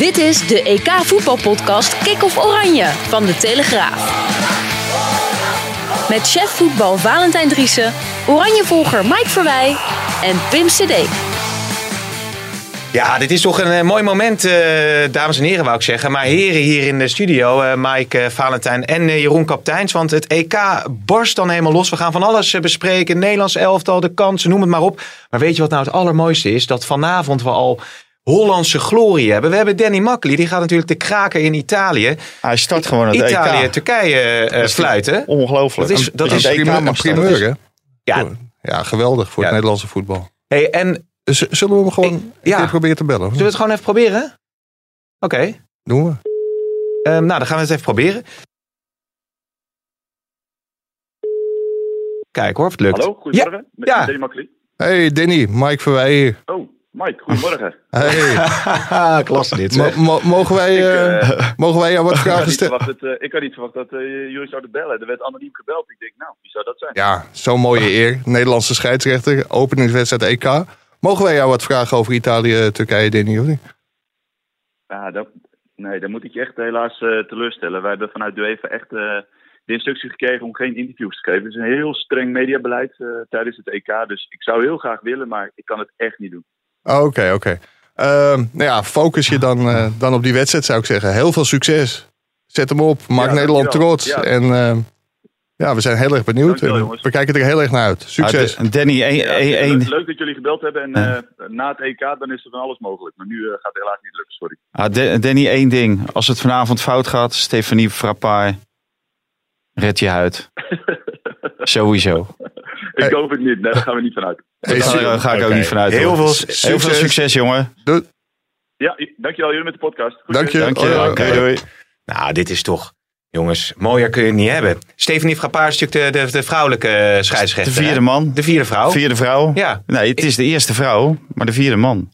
Dit is de EK voetbalpodcast Kick-off Oranje van de Telegraaf. Met chef voetbal Valentijn Driessen, Oranjevolger Mike Verwij en Pim CD. Ja, dit is toch een eh, mooi moment, eh, dames en heren, wou ik zeggen. Maar heren hier in de studio, eh, Mike, eh, Valentijn en Jeroen Kapteins. Want het EK barst dan helemaal los. We gaan van alles bespreken. Nederlands elftal, de kansen, noem het maar op. Maar weet je wat nou het allermooiste is? Dat vanavond we al Hollandse glorie hebben. We hebben Danny Makkely, die gaat natuurlijk de kraken in Italië. Hij start gewoon het Italië, EK. Turkije eh, fluiten. Ongelooflijk. Dat is- dat is een primeur, een starten. primeur, hè? Ja, Ja, geweldig voor Ja. het Nederlandse voetbal. hey, en Dus zullen we hem gewoon Ik- ja. proberen te bellen? zullen we het gewoon even proberen? Oké, Doen we. Ehm, nou dan gaan we het even proberen. Kijk hoor of het lukt. Hallo, goedemorgen. Met ja. Danny Makkely. Hey Danny, Mike Verwij hier. Oh, Mike, goedemorgen. Hey, Klasse dit. mo- mo- mogen, wij, Ik, eh, eh, mogen wij jou wat vragen niet stellen? eh, ik had niet verwacht dat eh, jullie zouden bellen. Er werd anoniem gebeld. Ik denk, nou, wie zou dat zijn? Ja, zo'n mooie eer. Nederlandse scheidsrechter, openingswedstrijd EK. Mogen wij jou wat vragen over Italië, Turkije, niet? Ja, dat, nee, dan moet ik je echt helaas eh, teleurstellen. Wij hebben vanuit de UEFA echt eh, de instructie gekregen om geen interviews te geven. Het is een heel streng mediabeleid eh, tijdens het EK. Dus ik zou heel graag willen, maar ik kan het echt niet doen. Oh, Oké, oké. Ehm, nou ja, focus je dan, eh, dan op die wedstrijd zou ik zeggen. Heel veel succes. Zet hem op. Maak Ja, Nederland trots. Ja. En ehm, ja, we zijn heel erg benieuwd. Dankjewel, we kijken er heel erg naar uit. Succes. Ah, D- Danny, één- leuk, dat jullie gebeld hebben. En eh, na het EK dan is er van alles mogelijk. Maar nu eh, gaat het helaas niet lukken, sorry. ah, Da- Danny, één ding. Als het vanavond fout gaat, Stefanie Frappard, red je huid. Sowieso. Ik Hey. hoop het niet. Nee, daar gaan we niet vanuit. Hey, Daar ga ik ook niet vanuit. Heel veel Heel veel succes. succes, jongen. Doei. Ja, dankjewel jullie met de podcast. Goed, Dank je. Dank je. Hoi, hoi. Oké, doei. Nou, dit is toch... Jongens, mooier kun je het niet hebben. Stephanie Frappard is natuurlijk de, de, de vrouwelijke eh, scheidsrechter. De vierde hè? man. De vierde vrouw. Vierde vrouw. Ja. Nee, het is de eerste vrouw, maar de vierde man.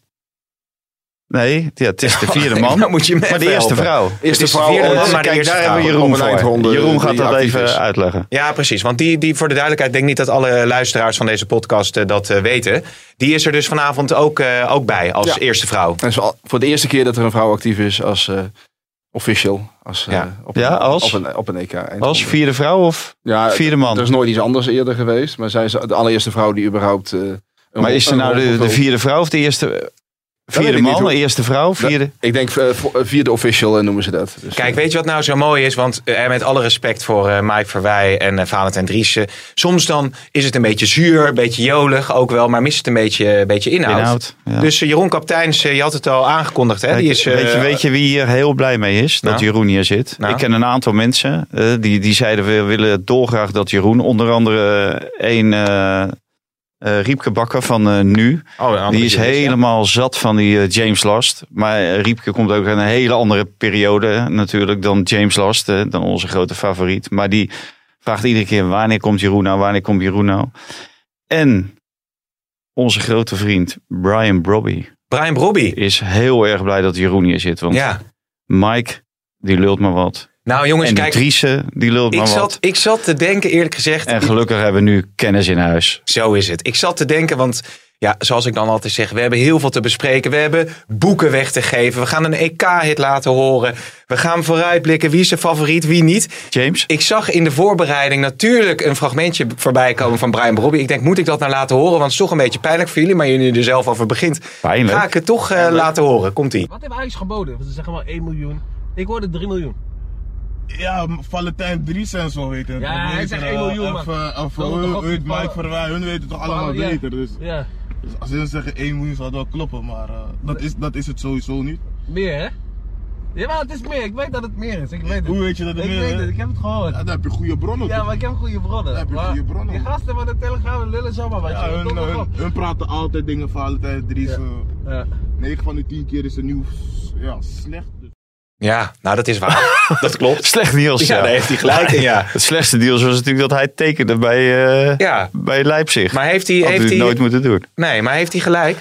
Nee, ja, het is de vierde man. Dan moet je me Maar de eerste helpen. vrouw. Is de vierde man, maar de eerste daar vrouw. hebben we Jeroen voor. Jeroen gaat dat even is. uitleggen. Ja, precies. Want die, die voor de duidelijkheid, denk niet dat alle luisteraars van deze podcast eh, dat eh, weten. Die is er dus vanavond ook, eh, ook bij als Ja. eerste vrouw. Al voor de eerste keer dat er een vrouw actief is als eh, official. Als, eh, Ja. op, Ja, een, als? op een, op een EK. Als vierde vrouw of ja, vierde man? Er is nooit iets anders eerder geweest. Maar zij is de allereerste vrouw die überhaupt... eh, Maar is er een nou de, de vierde vrouw of de eerste... Vierde man, eerste vrouw, vierde... Ik denk eh, eh, vierde official eh, noemen ze dat. Dus, Kijk, weet je wat nou zo mooi is? Want met alle respect voor eh Mike Verwij en uh, Valentijn Driessen. Soms dan is het een beetje zuur, een beetje jolig ook wel. Maar mist het een beetje, een beetje inhoud. Inhoud, ja. Dus Jeroen Kapteins, je had het al aangekondigd. Hè? Die is, weet, je, weet je wie hier heel blij mee is? Dat Nou? Jeroen hier zit. Nou? Ik ken een aantal mensen die, die zeiden we willen dolgraag dat Jeroen. Onder andere één eh Riepke Bakker van eh, Nu. Oh, Die is ja. helemaal zat van die eh, James Last. Maar Riepke komt ook uit een hele andere periode natuurlijk dan James Last. dan onze grote favoriet. Maar die vraagt iedere keer wanneer komt Jeroen nou? Wanneer komt Jeroen nou? En onze grote vriend Brian Brobby Brian Brobby. is heel erg blij dat Jeroen hier zit. Want Ja. Mike, die lult maar wat. Nou jongens, en die kijk. Driese, die lult Ik maar zat, wat. ik zat te denken, eerlijk gezegd. En gelukkig hebben we nu kennis in huis. Zo is het. Ik zat te denken, want ja, zoals ik dan altijd zeg, we hebben heel veel te bespreken. We hebben boeken weg te geven. We gaan een EK-hit laten horen. We gaan vooruitblikken wie is zijn favoriet, wie niet. James? Ik zag in de voorbereiding natuurlijk een fragmentje voorbij komen van Brian Brobby. Ik denk, moet ik dat nou laten horen? Want het is toch een beetje pijnlijk voor jullie, maar jullie er zelf over begint. Pijnlijk. Ga ik het toch eh, laten horen? Komt-ie. Wat heeft Ajax geboden? Ze zeggen maar 1 miljoen. Ik hoorde 3 miljoen. Ja, Valentijn Dries en zo weten het. Ja, Of hij weet zegt je, 1 eh, miljoen, Of, maar- eh, of Dat niet Mike. Verwij, hun weten toch allemaal beter. Dus, Ja. dus als ze zeggen 1 miljoen zou het wel kloppen, maar eh, dat, is, dat is het sowieso niet. Meer hè? Ja, maar het is meer. Ik weet dat het meer is. Ik weet het. Hoe weet je dat het ik meer weet is? het. Ik heb het gehoord. Ja, dan heb je goede bronnen. Ja, maar ik heb goede bronnen. Ja, heb je goede bronnen, Die gasten van de Telegraaf lullen zomaar wat. Ja, je. hun, maar hun, praten altijd dingen Valentijn Dries. Eh, Ja. 9 van de 10 keer is het nieuws ja, slecht. Ja, nou dat is waar. dat klopt. Slecht nieuws. Ja, daar heeft hij gelijk in, ja. Het slechtste nieuws was natuurlijk dat hij tekende bij, eh, Ja, bij Leipzig. maar heeft hij, Had heeft hij nooit moeten doen. nee, maar heeft hij gelijk?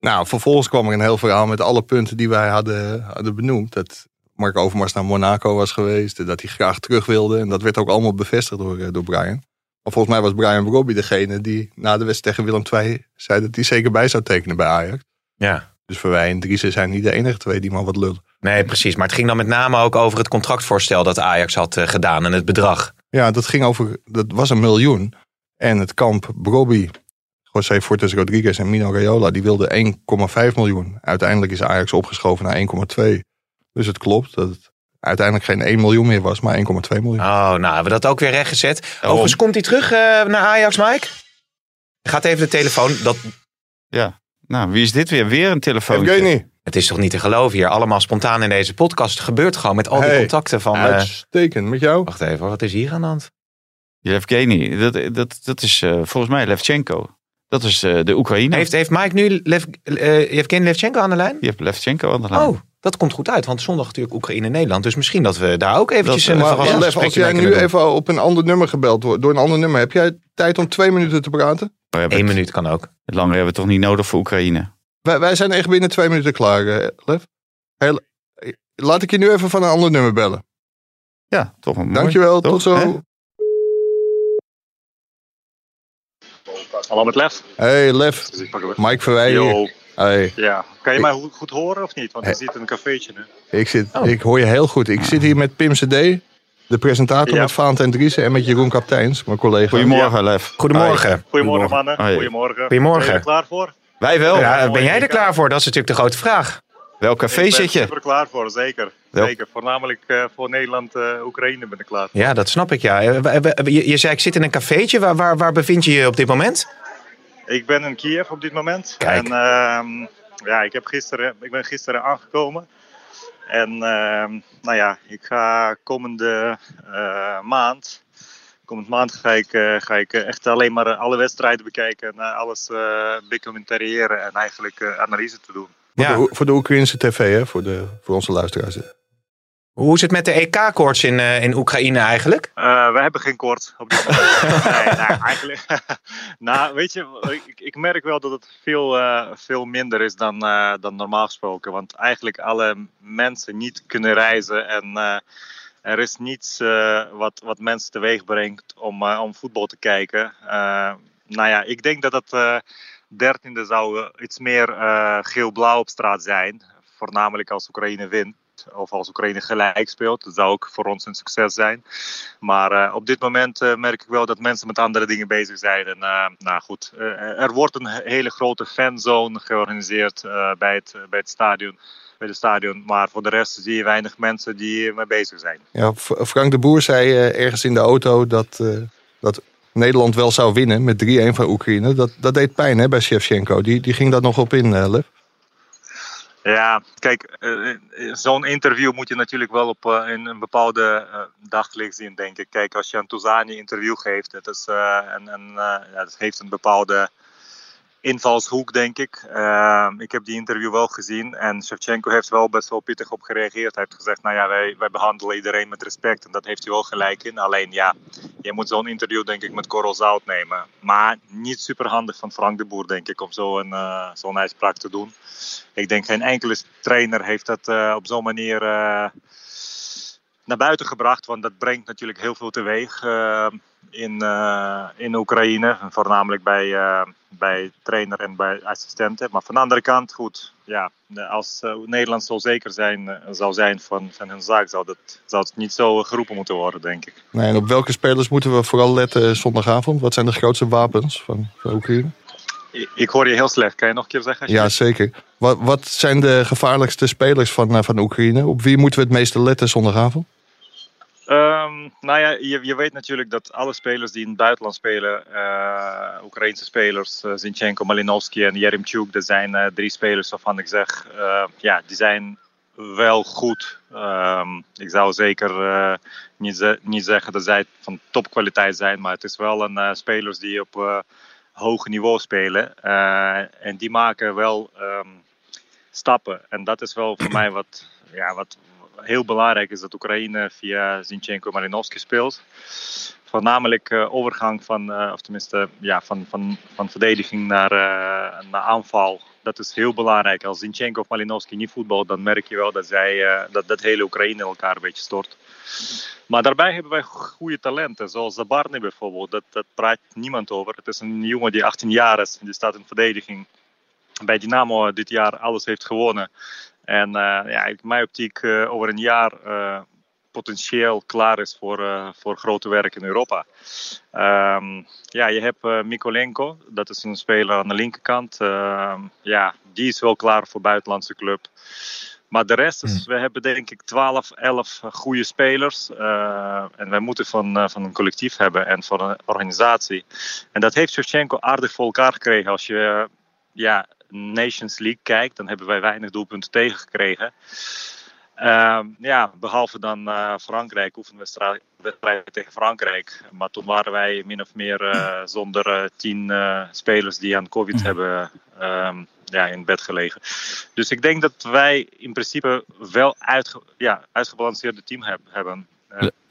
Nou, vervolgens kwam er een heel verhaal met alle punten die wij hadden, hadden benoemd. Dat Mark Overmars naar Monaco was geweest. Dat hij graag terug wilde. En dat werd ook allemaal bevestigd door, eh, door Brian. Maar volgens mij was Brian Robbie degene die na de wedstrijd tegen Willem II zei dat hij zeker bij zou tekenen bij Ajax. Ja. Dus voor wij en Driessen zijn niet de enige twee die maar wat lullen. Nee, precies. Maar het ging dan met name ook over het contractvoorstel dat Ajax had eh, gedaan en het bedrag. Ja, dat ging over, dat was een miljoen. En het kamp Brobby, José Fortes Rodriguez en Mino Raiola, die wilden 1,5 miljoen. Uiteindelijk is Ajax opgeschoven naar 1,2. Dus het klopt dat het uiteindelijk geen 1 miljoen meer was, maar 1,2 miljoen. Oh, nou hebben we dat ook weer rechtgezet. Overigens komt hij terug eh, naar Ajax, Mike. Gaat even de telefoon. Dat, Ja. Nou, wie is dit weer? Weer een telefoon. Evgeny, het is toch niet te geloven hier. Allemaal spontaan in deze podcast. Het gebeurt gewoon met al die Hey, contacten van... eh, uitstekend. Met jou? wacht even, hoor, wat is hier aan de hand? Yevgeny, dat, dat, dat is eh, volgens mij Levchenko. Dat is eh, de Oekraïne. Heeft, heeft Mike nu Lev, eh Yevgeny Levchenko aan de lijn? Je hebt Levchenko aan de lijn. Oh, dat komt goed uit. Want zondag natuurlijk Oekraïne-Nederland. Dus misschien dat we daar ook eventjes Dat, een eh, Maar verrassend Lef, als gesprekje jij nu doen. even op een ander nummer gebeld wordt, door een ander nummer, heb jij tijd om twee minuten te praten? Hebben Eén het- minuut kan ook. Het langer hebben we toch niet nodig voor Oekraïne. Wij, wij zijn echt binnen twee minuten klaar, eh, Lef. Heel, laat ik je nu even van een ander nummer bellen. Ja, toch wel mooi. Dankjewel, toch? tot zo. Hè? Hallo met Lef. Hey Lef. Mike. Yo. Hey, Ja. Kan je mij goed, goed horen of niet? Want je Hey. zit in een cafeetje nu. ik, zit, Oh. ik hoor je heel goed. Ik zit hier met Pim CD, de presentator Ja. met Valentijn Driessen en met Jeroen Kapteins, mijn collega. Goedemorgen, Lef. Goedemorgen. Goedemorgen mannen. Goedemorgen. Goedemorgen. Ben je er klaar voor? Wij wel. Ja, ben jij er klaar voor? Dat is natuurlijk de grote vraag. Welk café ik ben zit je? super klaar voor, zeker. Zeker. Voornamelijk eh, voor Nederland, eh, Oekraïne ben ik klaar. Ja, dat snap ik, ja. Eh, je zei, ik zit in een cafeetje. Waar, waar, waar bevind je je op dit moment? Ik ben in Kiev op dit moment. Kijk. En ehm, ja, ik, heb gisteren, ik ben gisteren aangekomen. En ehm, nou ja, ik ga komende eh, maand, komend maand ga ik, eh, ga ik echt alleen maar alle wedstrijden bekijken. En alles eh becommentariëren en eigenlijk eh, analyse te doen. Voor, Ja. de, voor de Oekraïnse tv, hè? Voor, de, voor onze luisteraars. Hoe is het met de EK-koorts in, eh, in Oekraïne eigenlijk? Eh, we hebben geen kort op dit moment. nee, nou, eigenlijk. nou, weet je, ik, ik merk wel dat het veel, eh, veel minder is dan, dan normaal gesproken. Want eigenlijk alle mensen niet kunnen reizen en er is niets wat, wat mensen teweeg brengt om, om voetbal te kijken. Nou ja, ik denk dat het dertiende zou iets meer geel-blauw op straat zijn. Voornamelijk als Oekraïne wint of als Oekraïne gelijk speelt. Dat zou ook voor ons een succes zijn. Maar eh, op dit moment eh, merk ik wel dat mensen met andere dingen bezig zijn. En eh, nou goed, er wordt een he- hele grote fanzone georganiseerd bij, het, bij het stadion. Bij het stadion. Maar voor de rest zie je weinig mensen die mee bezig zijn. Ja, Frank de Boer zei ergens in de auto dat, dat Nederland wel zou winnen met 3-1 van Oekraïne. Dat, dat deed pijn hè, bij Shevchenko. Die, die ging daar nog op in, Lef. Ja, kijk, eh, eh, zo'n interview moet je natuurlijk wel op eh, in een bepaalde daglicht zien, denk ik. Kijk, als je een Touzani interview geeft, dat, is, en, en, eh, ja, dat heeft een bepaalde invalshoek, denk ik. Eh, ik heb die interview wel gezien en Shevchenko heeft wel best wel pittig op gereageerd. Hij heeft gezegd, nou ja, wij, wij behandelen iedereen met respect en dat heeft hij wel gelijk in. Alleen ja, je moet zo'n interview denk ik met korrel zout nemen. Maar niet super handig van Frank de Boer, denk ik, om zo'n eh zo'n uitspraak te doen. Ik denk geen enkele trainer heeft dat eh, op zo'n manier eh, naar buiten gebracht. Want dat brengt natuurlijk heel veel teweeg eh, in, eh, in Oekraïne. Voornamelijk bij, eh, bij trainer en bij assistenten. Maar van de andere kant, goed. Ja, als eh, Nederland zo zeker zijn, zou zijn van, van hun zaak, zou, dat, zou het niet zo geroepen moeten worden, denk ik. Nee, en op welke spelers moeten we vooral letten zondagavond? Wat zijn de grootste wapens van, van Oekraïne? Ik, hoor je heel slecht. Kan je nog een keer zeggen? Ja, zeker. Wat, wat zijn de gevaarlijkste spelers van, van Oekraïne? Op wie moeten we het meeste letten zondagavond? Ehm, nou ja, je, je weet natuurlijk dat alle spelers die in het buitenland spelen, eh Oekraïnse spelers, eh, Zinchenko, Malinovski en Jeremchuk, dat zijn eh, drie spelers waarvan ik zeg, ja, die zijn wel goed. Ehm, ik zou zeker niet, niet zeggen dat zij van topkwaliteit zijn, maar het is wel een spelers die op hoog niveau spelen. En die maken wel ehm, stappen. En dat is wel voor mij wat, ja, wat heel belangrijk is dat Oekraïne via Zinchenko Marinovski speelt. Voornamelijk eh, overgang van, eh, of tenminste, ja, van, van, van verdediging naar, eh, naar aanval. Dat is heel belangrijk. Als Zinchenko of Malinowski niet voetbalt, dan merk je wel dat, zij, dat, dat hele Oekraïne elkaar een beetje stort. Maar daarbij hebben wij goede talenten, zoals Zabarny bijvoorbeeld. Dat, dat praat niemand over. Het is een jongen die 18 jaar is, die staat in verdediging. bij Dynamo dit jaar alles heeft gewonnen. En ja, in mijn optiek over een jaar potentieel klaar is voor, uh, voor grote werk in Europa. Um, ja, je hebt uh, Mikolenko, dat is een speler aan de linkerkant. Uh, ja, die is wel klaar voor buitenlandse club. Maar de rest is, we hebben denk ik 12, 11 goede spelers. En wij moeten van, van een collectief hebben en van een organisatie. En dat heeft Shevchenko aardig voor elkaar gekregen. Als je ja, Nations League kijkt, dan hebben wij weinig doelpunten tegengekregen. Uh, ja, behalve dan uh, Frankrijk, oefenwedstrijd tegen Frankrijk. Maar toen waren wij min of meer uh, zonder uh, tien spelers die aan COVID hebben ehm, ja, in bed gelegen. Dus ik denk dat wij in principe wel uitge ja, uitgebalanceerde team heb hebben.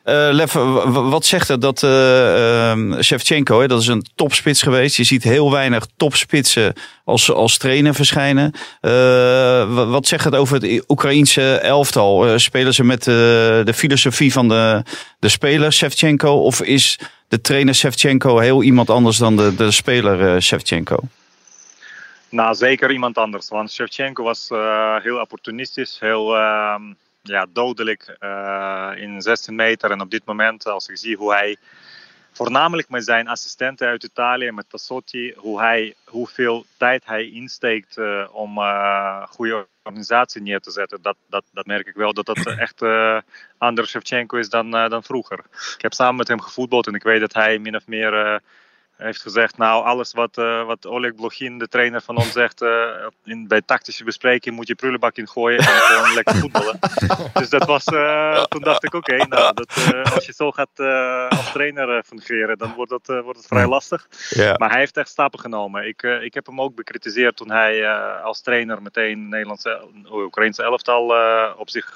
Uh, Lef, wat zegt het dat uh, Shevchenko, hè, dat is een topspits geweest. Je ziet heel weinig topspitsen als, als trainer verschijnen. Uh, wat zegt het over het Oekraïense elftal? spelen ze met de filosofie van de, de speler Shevchenko? Of is de trainer Shevchenko heel iemand anders dan de, de speler Shevchenko? Nou, zeker iemand anders. Want Shevchenko was heel opportunistisch, heel ehm, ja, dodelijk uh, in 16 meter. En op dit moment, als ik zie hoe hij, voornamelijk met zijn assistenten uit Italië, met Tassotti, hoe hij, hoeveel tijd hij insteekt uh, om uh, goede organisatie neer te zetten, dat, dat, dat merk ik wel dat dat echt uh, andere Shevchenko is dan, dan vroeger. Ik heb samen met hem gevoetbald en ik weet dat hij min of meer heeft gezegd, nou alles wat, uh, wat Oleg Blochin, de trainer van ons, zegt uh, in, bij tactische bespreking moet je prullenbak in gooien en gewoon lekker voetballen. dus dat was, uh, toen dacht ik oké, okay, nou, dat, als je zo gaat als trainer fungeren, dan wordt, dat, wordt het vrij lastig. Yeah. Maar hij heeft echt stappen genomen. Ik, ik heb hem ook bekritiseerd toen hij als trainer meteen Nederlandse, Oekraïnse elftal op zich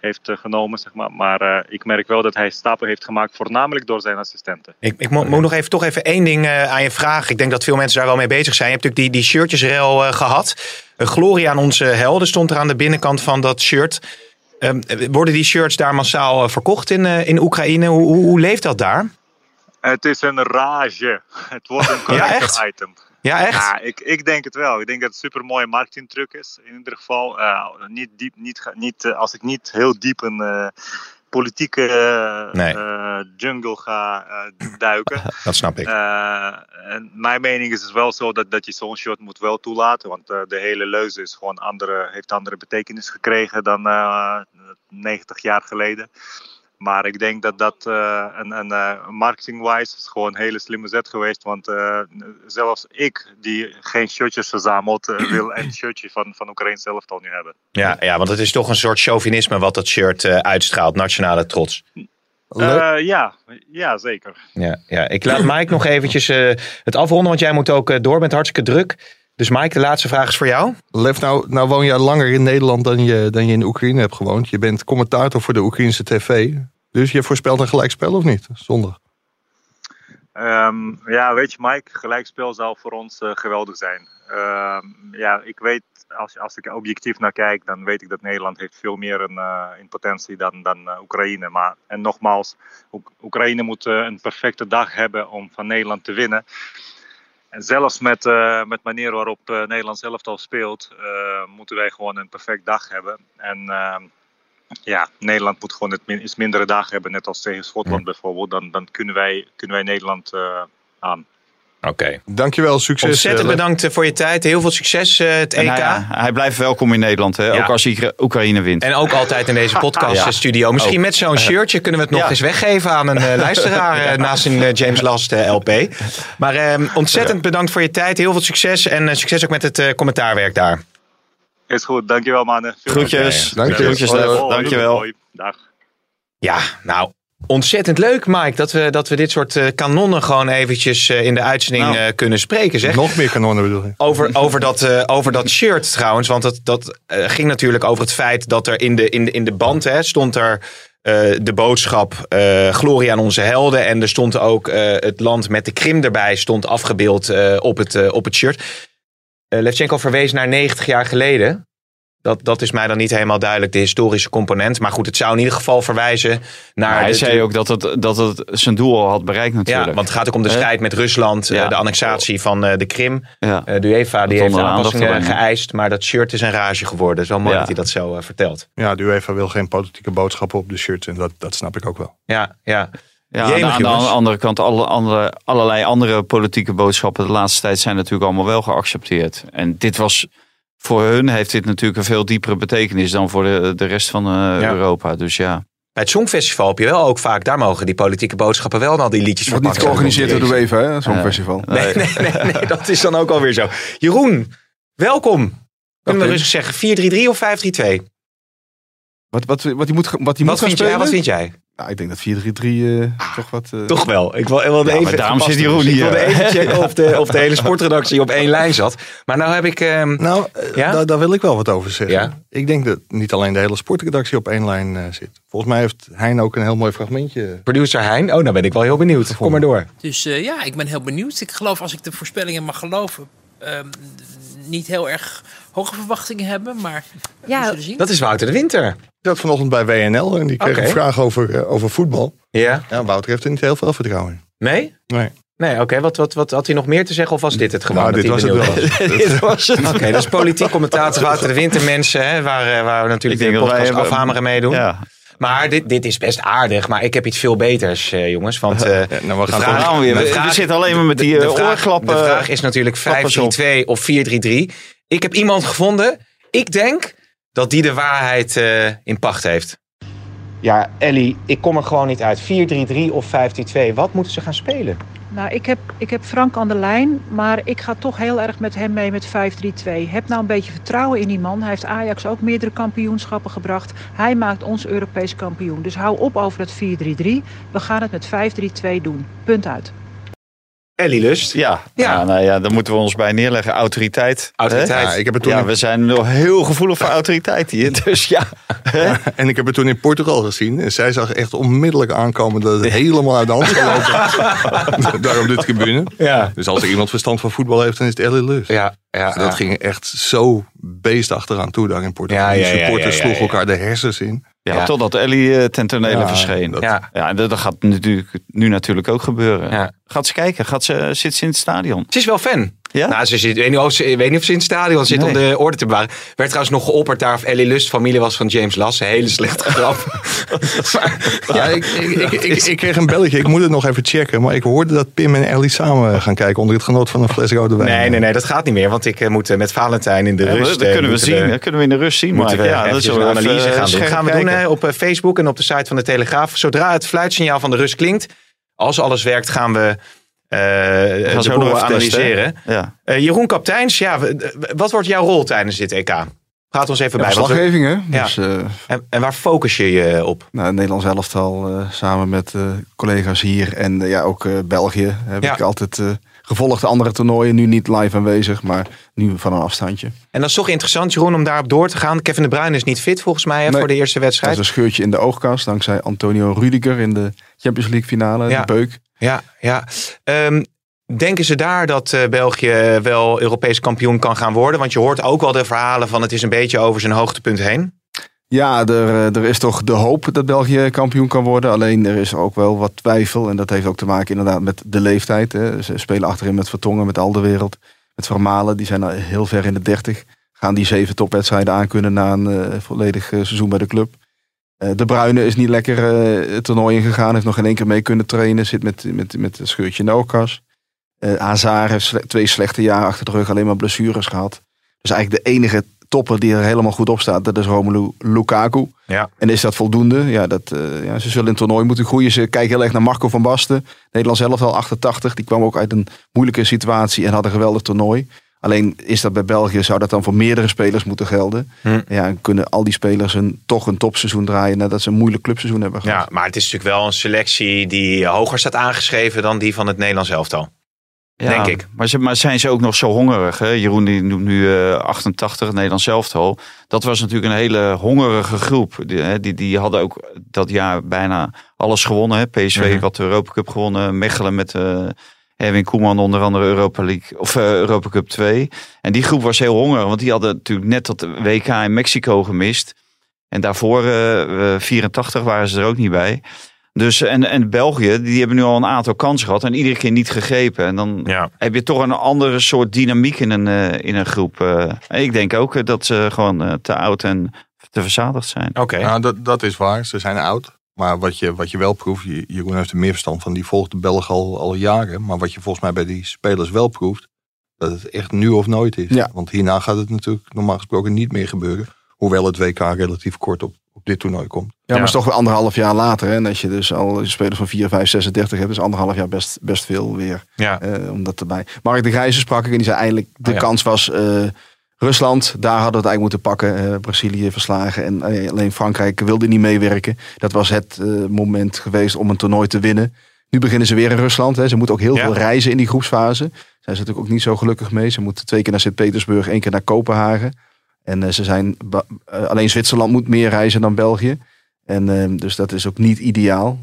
heeft uh, genomen. Zeg maar maar uh, ik merk wel dat hij stappen heeft gemaakt, voornamelijk door zijn assistenten. Ik, ik moet, moet nog even, toch even één ding uh, aan je vragen. Ik denk dat veel mensen daar wel mee bezig zijn. Je hebt natuurlijk die, die shirtjesrel gehad. glorie aan onze helden stond er aan de binnenkant van dat shirt. Ehm, worden die shirts daar massaal verkocht in, in Oekraïne? Hoe, hoe, hoe, leeft dat daar? Het is een rage. Het wordt een collector ja, item. Ja, echt? Ja, ik, ik denk het wel. Ik denk dat het een super mooie marketingtruc is. In ieder geval, uh, niet diep, niet, niet, uh, als ik niet heel diep een uh, politieke jungle ga duiken. dat snap ik. en mijn mening is het wel zo dat, dat je zo'n shot moet wel toelaten. Want de hele leuze is gewoon andere, heeft andere betekenis gekregen dan 90 jaar geleden. Maar ik denk dat dat uh, een, een uh, marketing-wise is gewoon een hele slimme zet geweest. Want uh, zelfs ik, die geen shirtjes verzamelt, wil een shirtje van, van Oekraïne zelf al nu hebben. Ja, ja, want het is toch een soort chauvinisme wat dat shirt uitstraalt, nationale trots. ja, ja, zeker. Ja, ja. Ik laat Mike nog eventjes het afronden, want jij moet ook door, bent hartstikke druk. Dus Mike, de laatste vraag is voor jou. Lef, nou, nou woon je langer in Nederland dan je, dan je in Oekraïne hebt gewoond. Je bent commentator voor de Oekraïnse tv. Dus je voorspelt een gelijkspel of niet? Zondag. Um, ja, weet je Mike, gelijkspel zal voor ons uh, geweldig zijn. Um, ja, ik weet, als, als ik objectief naar kijk, dan weet ik dat Nederland heeft veel meer in, uh, in potentie dan, dan uh, Oekraïne. Maar, en nogmaals, Oekraïne moet een perfecte dag hebben om van Nederland te winnen. En zelfs met, uh, met manier waarop uh, Nederland zelf al speelt, uh, moeten wij gewoon een perfect dag hebben. En ehm, ja, Nederland moet gewoon het min, iets mindere dag hebben, net als tegen Schotland bijvoorbeeld. Dan, dan kunnen, wij, kunnen wij Nederland aan. Oké. Okay. Dankjewel, succes. Ontzettend bedankt voor je tijd. Heel veel succes, het EK. Hij, hij, blijft welkom in Nederland, hè? Ja. ook als Oekraïne wint. En ook altijd in deze podcaststudio. Misschien ook. met zo'n shirtje kunnen we het nog ja. eens weggeven aan een uh, luisteraar naast een uh, James Last uh, LP. Maar ehm, ontzettend bedankt voor je tijd. Heel veel succes en succes ook met het commentaarwerk daar. Is goed, dankjewel mannen. Groetjes. Dankjewel. Groetjes, Dankjewel. Dag. Ja, nou, Ontzettend leuk, Mike, dat we, dat we dit soort uh, kanonnen gewoon eventjes uh, in de uitzending nou, uh, kunnen spreken. Zeg. Nog meer kanonnen bedoel je? Over, over, dat, over dat shirt trouwens, want dat, dat ging natuurlijk over het feit dat er in de, in de, in de band hè, stond er de boodschap Glorie aan onze helden. En er stond ook het land met de Krim erbij stond afgebeeld op, het, op het shirt. Levchenko verwees naar 90 jaar geleden. Dat, dat is mij dan niet helemaal duidelijk, de historische component. Maar goed, het zou in ieder geval verwijzen naar... Maar hij de- zei ook dat het, dat het zijn doel al had bereikt natuurlijk. Ja, want het gaat ook om de strijd met Rusland, eh, Ja. de annexatie van eh, de Krim. Ja. Eh, de UEFA die heeft aanpassingen brengen. geëist, maar dat shirt is een rage geworden. Het is wel mooi Ja. dat hij dat zo eh, vertelt. Ja, de UEFA wil geen politieke boodschappen op de shirts. En dat, dat snap ik ook wel. Ja, ja. Ja, Jemig, aan, de, aan de jongens. andere kant, alle, andere, allerlei andere politieke boodschappen de laatste tijd zijn natuurlijk allemaal wel geaccepteerd. En dit was, voor hun heeft dit natuurlijk een veel diepere betekenis dan voor de, de rest van eh, Europa. Dus ja. Bij het Songfestival heb je wel ook vaak, daar mogen die politieke boodschappen wel al die liedjes Wordt niet verpakken. georganiseerd door de UEFA, hè, zo'n festival. Nee, nee, nee, nee, dat is dan ook alweer zo. Jeroen, welkom. Kunnen we rustig zeggen 4-3-3 of 5-3-2? Wat, wat, wat moet, wat moet Wat gaan vind, jij, spelen? wat vind jij? Nou, ik denk dat 4-3-3 eh, toch wat... eh, Toch wel. Ik wil, ik wilde Ja, maar even, daarom zit. Jeroen Ik hier. wilde even checken of de, of de hele sportredactie op één lijn zat. Maar nou heb ik... ehm, Nou, eh, Ja? daar, daar wil ik wel wat over zeggen. Ja? Ik denk dat niet alleen de hele sportredactie op één lijn eh, zit. Volgens mij heeft Hein ook een heel mooi fragmentje. producer Hein, oh, nou ben ik wel heel benieuwd. Kom maar door. Dus eh, ja, ik ben heel benieuwd. Ik geloof, als ik de voorspellingen mag geloven, ehm, niet heel erg hoge verwachtingen hebben. Maar Ja, we zullen zien. Dat is Wouter de Winter. Ik zat vanochtend bij WNL en die kreeg een vraag over, eh, over voetbal. Ja? Ja, Wouter heeft er niet heel veel vertrouwen in. Nee? Nee. Nee, oké. Wat, wat, wat had hij nog meer te zeggen of was dit het gewoon? Nou, dit was het wel. dit was het. Oké, dat is politiek commentator Wouter de Winter mensen, hè, waar, eh, waar we natuurlijk Ik denk de dat wij podcast hebben- afhameren meedoen. Ja. Maar dit, dit is best aardig, maar ik heb iets veel beters, eh, jongens. Want eh, nou, we gaan vraag- Nou, weer. de We- vraag- we zitten alleen maar met die de, de vraag, oorklappen. De vraag is natuurlijk klappers op. 5-3-2 of 4-3-3. Ik heb iemand gevonden. Ik denk dat die de waarheid eh, in pacht heeft. Ja, Ellie, ik kom er gewoon niet uit. 4-3-3 of 5-3-2. Wat moeten ze gaan spelen? Nou, ik heb, ik heb Frank aan de lijn, maar ik ga toch heel erg met hem mee met 5-3-2. Heb nou een beetje vertrouwen in die man. Hij heeft Ajax ook meerdere kampioenschappen gebracht. Hij maakt ons Europees kampioen. Dus hou op over het 4-3-3. We gaan het met 5-3-2 doen. Punt uit. Ellie Lust. Ja, Ja. ja. nou ja, daar moeten we ons bij neerleggen. Autoriteit. Autoriteit. Ja, ik heb het toen Ja, in- we zijn nog heel gevoelig voor autoriteit hier. Dus ja. En ik heb het toen in Portugal gezien. En zij zag echt onmiddellijk aankomen dat het helemaal uit de hand zou lopen. Daar op de tribune. Ja. Dus als er iemand verstand van voetbal heeft, dan is het Ellie Lust. Ja, ja, Dat ging echt zo beest achteraan toe daar in Portugal. Ja, ja, Die ja, supporters ja, ja, ja. sloegen elkaar de hersens in. Ja, Ja. totdat Ellie eh, ten tonele Ja, verscheen. dat- ja. en dat, dat gaat natuurlijk, nu natuurlijk ook gebeuren. Ja. Gaat ze kijken? Gaat ze, zit ze in het stadion? Ze is wel fan. Ja? Nou, ze zit, ik, weet niet of ze, ik weet niet of ze in het stadion zit Nee. om de orde te bewaren. Werd trouwens nog geopperd daar of Ellie Lust familie was van James Lass. Een hele slechte grap. maar, Ja, ik, ik, ik, ik, ik kreeg een belletje. Ik moet het nog even checken. Maar ik hoorde dat Pim en Ellie samen gaan kijken onder het genot van een fles rode wijn. nee, nee, nee, dat gaat niet meer. Want ik eh, moet eh, met Valentijn in de Ja, rust... dat, eh, kunnen we zien. Dat kunnen we in de rust zien. Maar ja, dat is een analyse even, gaan eh, doen. gaan we doen op eh, Facebook en op de site van de Telegraaf. Zodra het fluitsignaal van de rust klinkt, als alles werkt, gaan we eh zo hè? analyseren. Ja. Eh, Jeroen Kapteins, ja, wat wordt jouw rol tijdens dit EK? Gaat ons even Ja, bij. verslaggeving, hè? Ja. Dus, eh, en, en waar focus je je op? nou, het Nederlands elftal eh, samen met eh, collega's hier en ja, ook eh, België heb Ja. ik altijd eh, gevolgd. De andere toernooien, nu niet live aanwezig, maar nu van een afstandje. En dat is toch interessant, Jeroen, om daarop door te gaan. Kevin de Bruyne is niet fit volgens mij hè, Nee. voor de eerste Dat is wedstrijd. een scheurtje in de oogkast, dankzij Antonio Rudiger in de Champions League finale, Ja. de beuk. Ja, ja. Ehm, denken ze daar dat eh, België wel Europees kampioen kan gaan worden? Want je hoort ook wel de verhalen van het is een beetje over zijn hoogtepunt heen. Ja, er, eh, er is toch de hoop dat België kampioen kan worden. Alleen er is ook wel wat twijfel. En dat heeft ook te maken inderdaad met de leeftijd. Hè. Ze spelen achterin met Vertongen, met Alderwereld, met Vermalen. Die zijn al heel ver in de dertig. Gaan die zeven topwedstrijden aankunnen na een eh, volledig eh, seizoen bij de club. Eh, de Bruyne is niet lekker eh, het toernooi ingegaan. Heeft nog geen één keer mee kunnen trainen. Zit met, met, met een scheurtje in de. Eh Hazard heeft sle- twee slechte jaren achter de rug. Alleen maar blessures gehad. Dus eigenlijk de enige topper die er helemaal goed op staat. Dat is Romelu Lukaku. Ja. En is dat voldoende? Ja, dat, ja, ze zullen in het toernooi moeten groeien. Ze kijken heel erg naar Marco van Basten. Nederland zelf al 88. Die kwam ook uit een moeilijke situatie en had een geweldig toernooi. Alleen is dat bij België, zou dat dan voor meerdere spelers moeten gelden. Hm. Ja, en kunnen al die spelers een, toch een topseizoen draaien nadat ze een moeilijk clubseizoen hebben gehad. Ja, maar het is natuurlijk wel een selectie die hoger staat aangeschreven dan die van het Nederlands elftal. Ja, Denk ik. Maar, ze, maar zijn ze ook nog zo hongerig? Hè? Jeroen die noemt nu eh 88, het Nederlands elftal. Dat was natuurlijk een hele hongerige groep. Die, hè, die, die hadden ook dat jaar bijna alles gewonnen. Hè? PSV Mhm. had de Europa Cup gewonnen. Mechelen met, eh, Erwin Koeman onder andere Europa League of eh, Europa Cup 2. En die groep was heel hongerig, want die hadden natuurlijk net dat WK in Mexico gemist. En daarvoor, eh, eh, 84, waren ze er ook niet bij. Dus, en, en België, die hebben nu al een aantal kansen gehad en iedere keer niet gegrepen. En dan Ja. heb je toch een andere soort dynamiek in een, eh, in een groep. eh. Ik denk ook dat ze gewoon te oud en te verzadigd zijn. Oké. Nou, dat, dat is waar. Ze zijn oud. Maar wat je, wat je wel proeft, Je- Jeroen heeft er meer verstand van, die volgt de Belg al, al jaren. Maar wat je volgens mij bij die spelers wel proeft, dat het echt nu of nooit is. Ja. Want hierna gaat het natuurlijk normaal gesproken niet meer gebeuren. Hoewel het WK relatief kort op, op dit toernooi komt. Ja, maar het is toch weer anderhalf jaar later. Hè? En als je dus al spelers van 4, 5, 36 hebt, is anderhalf jaar best, best veel weer. Ja. eh, om dat erbij. Mark de Grijze sprak ik en die zei eigenlijk de Oh ja. kans was eh, Rusland. Daar hadden we het eigenlijk moeten pakken. eh, Brazilië verslagen. En eh, alleen Frankrijk wilde niet meewerken. Dat was het eh, moment geweest om een toernooi te winnen. Nu beginnen ze weer in Rusland. Hè. Ze moeten ook heel Ja. veel reizen in die groepsfase. Daar zijn ze natuurlijk ook niet zo gelukkig mee. Ze moeten twee keer naar Sint-Petersburg, één keer naar Kopenhagen. En ze zijn, alleen Zwitserland moet meer reizen dan België. En eh, dus dat is ook niet ideaal.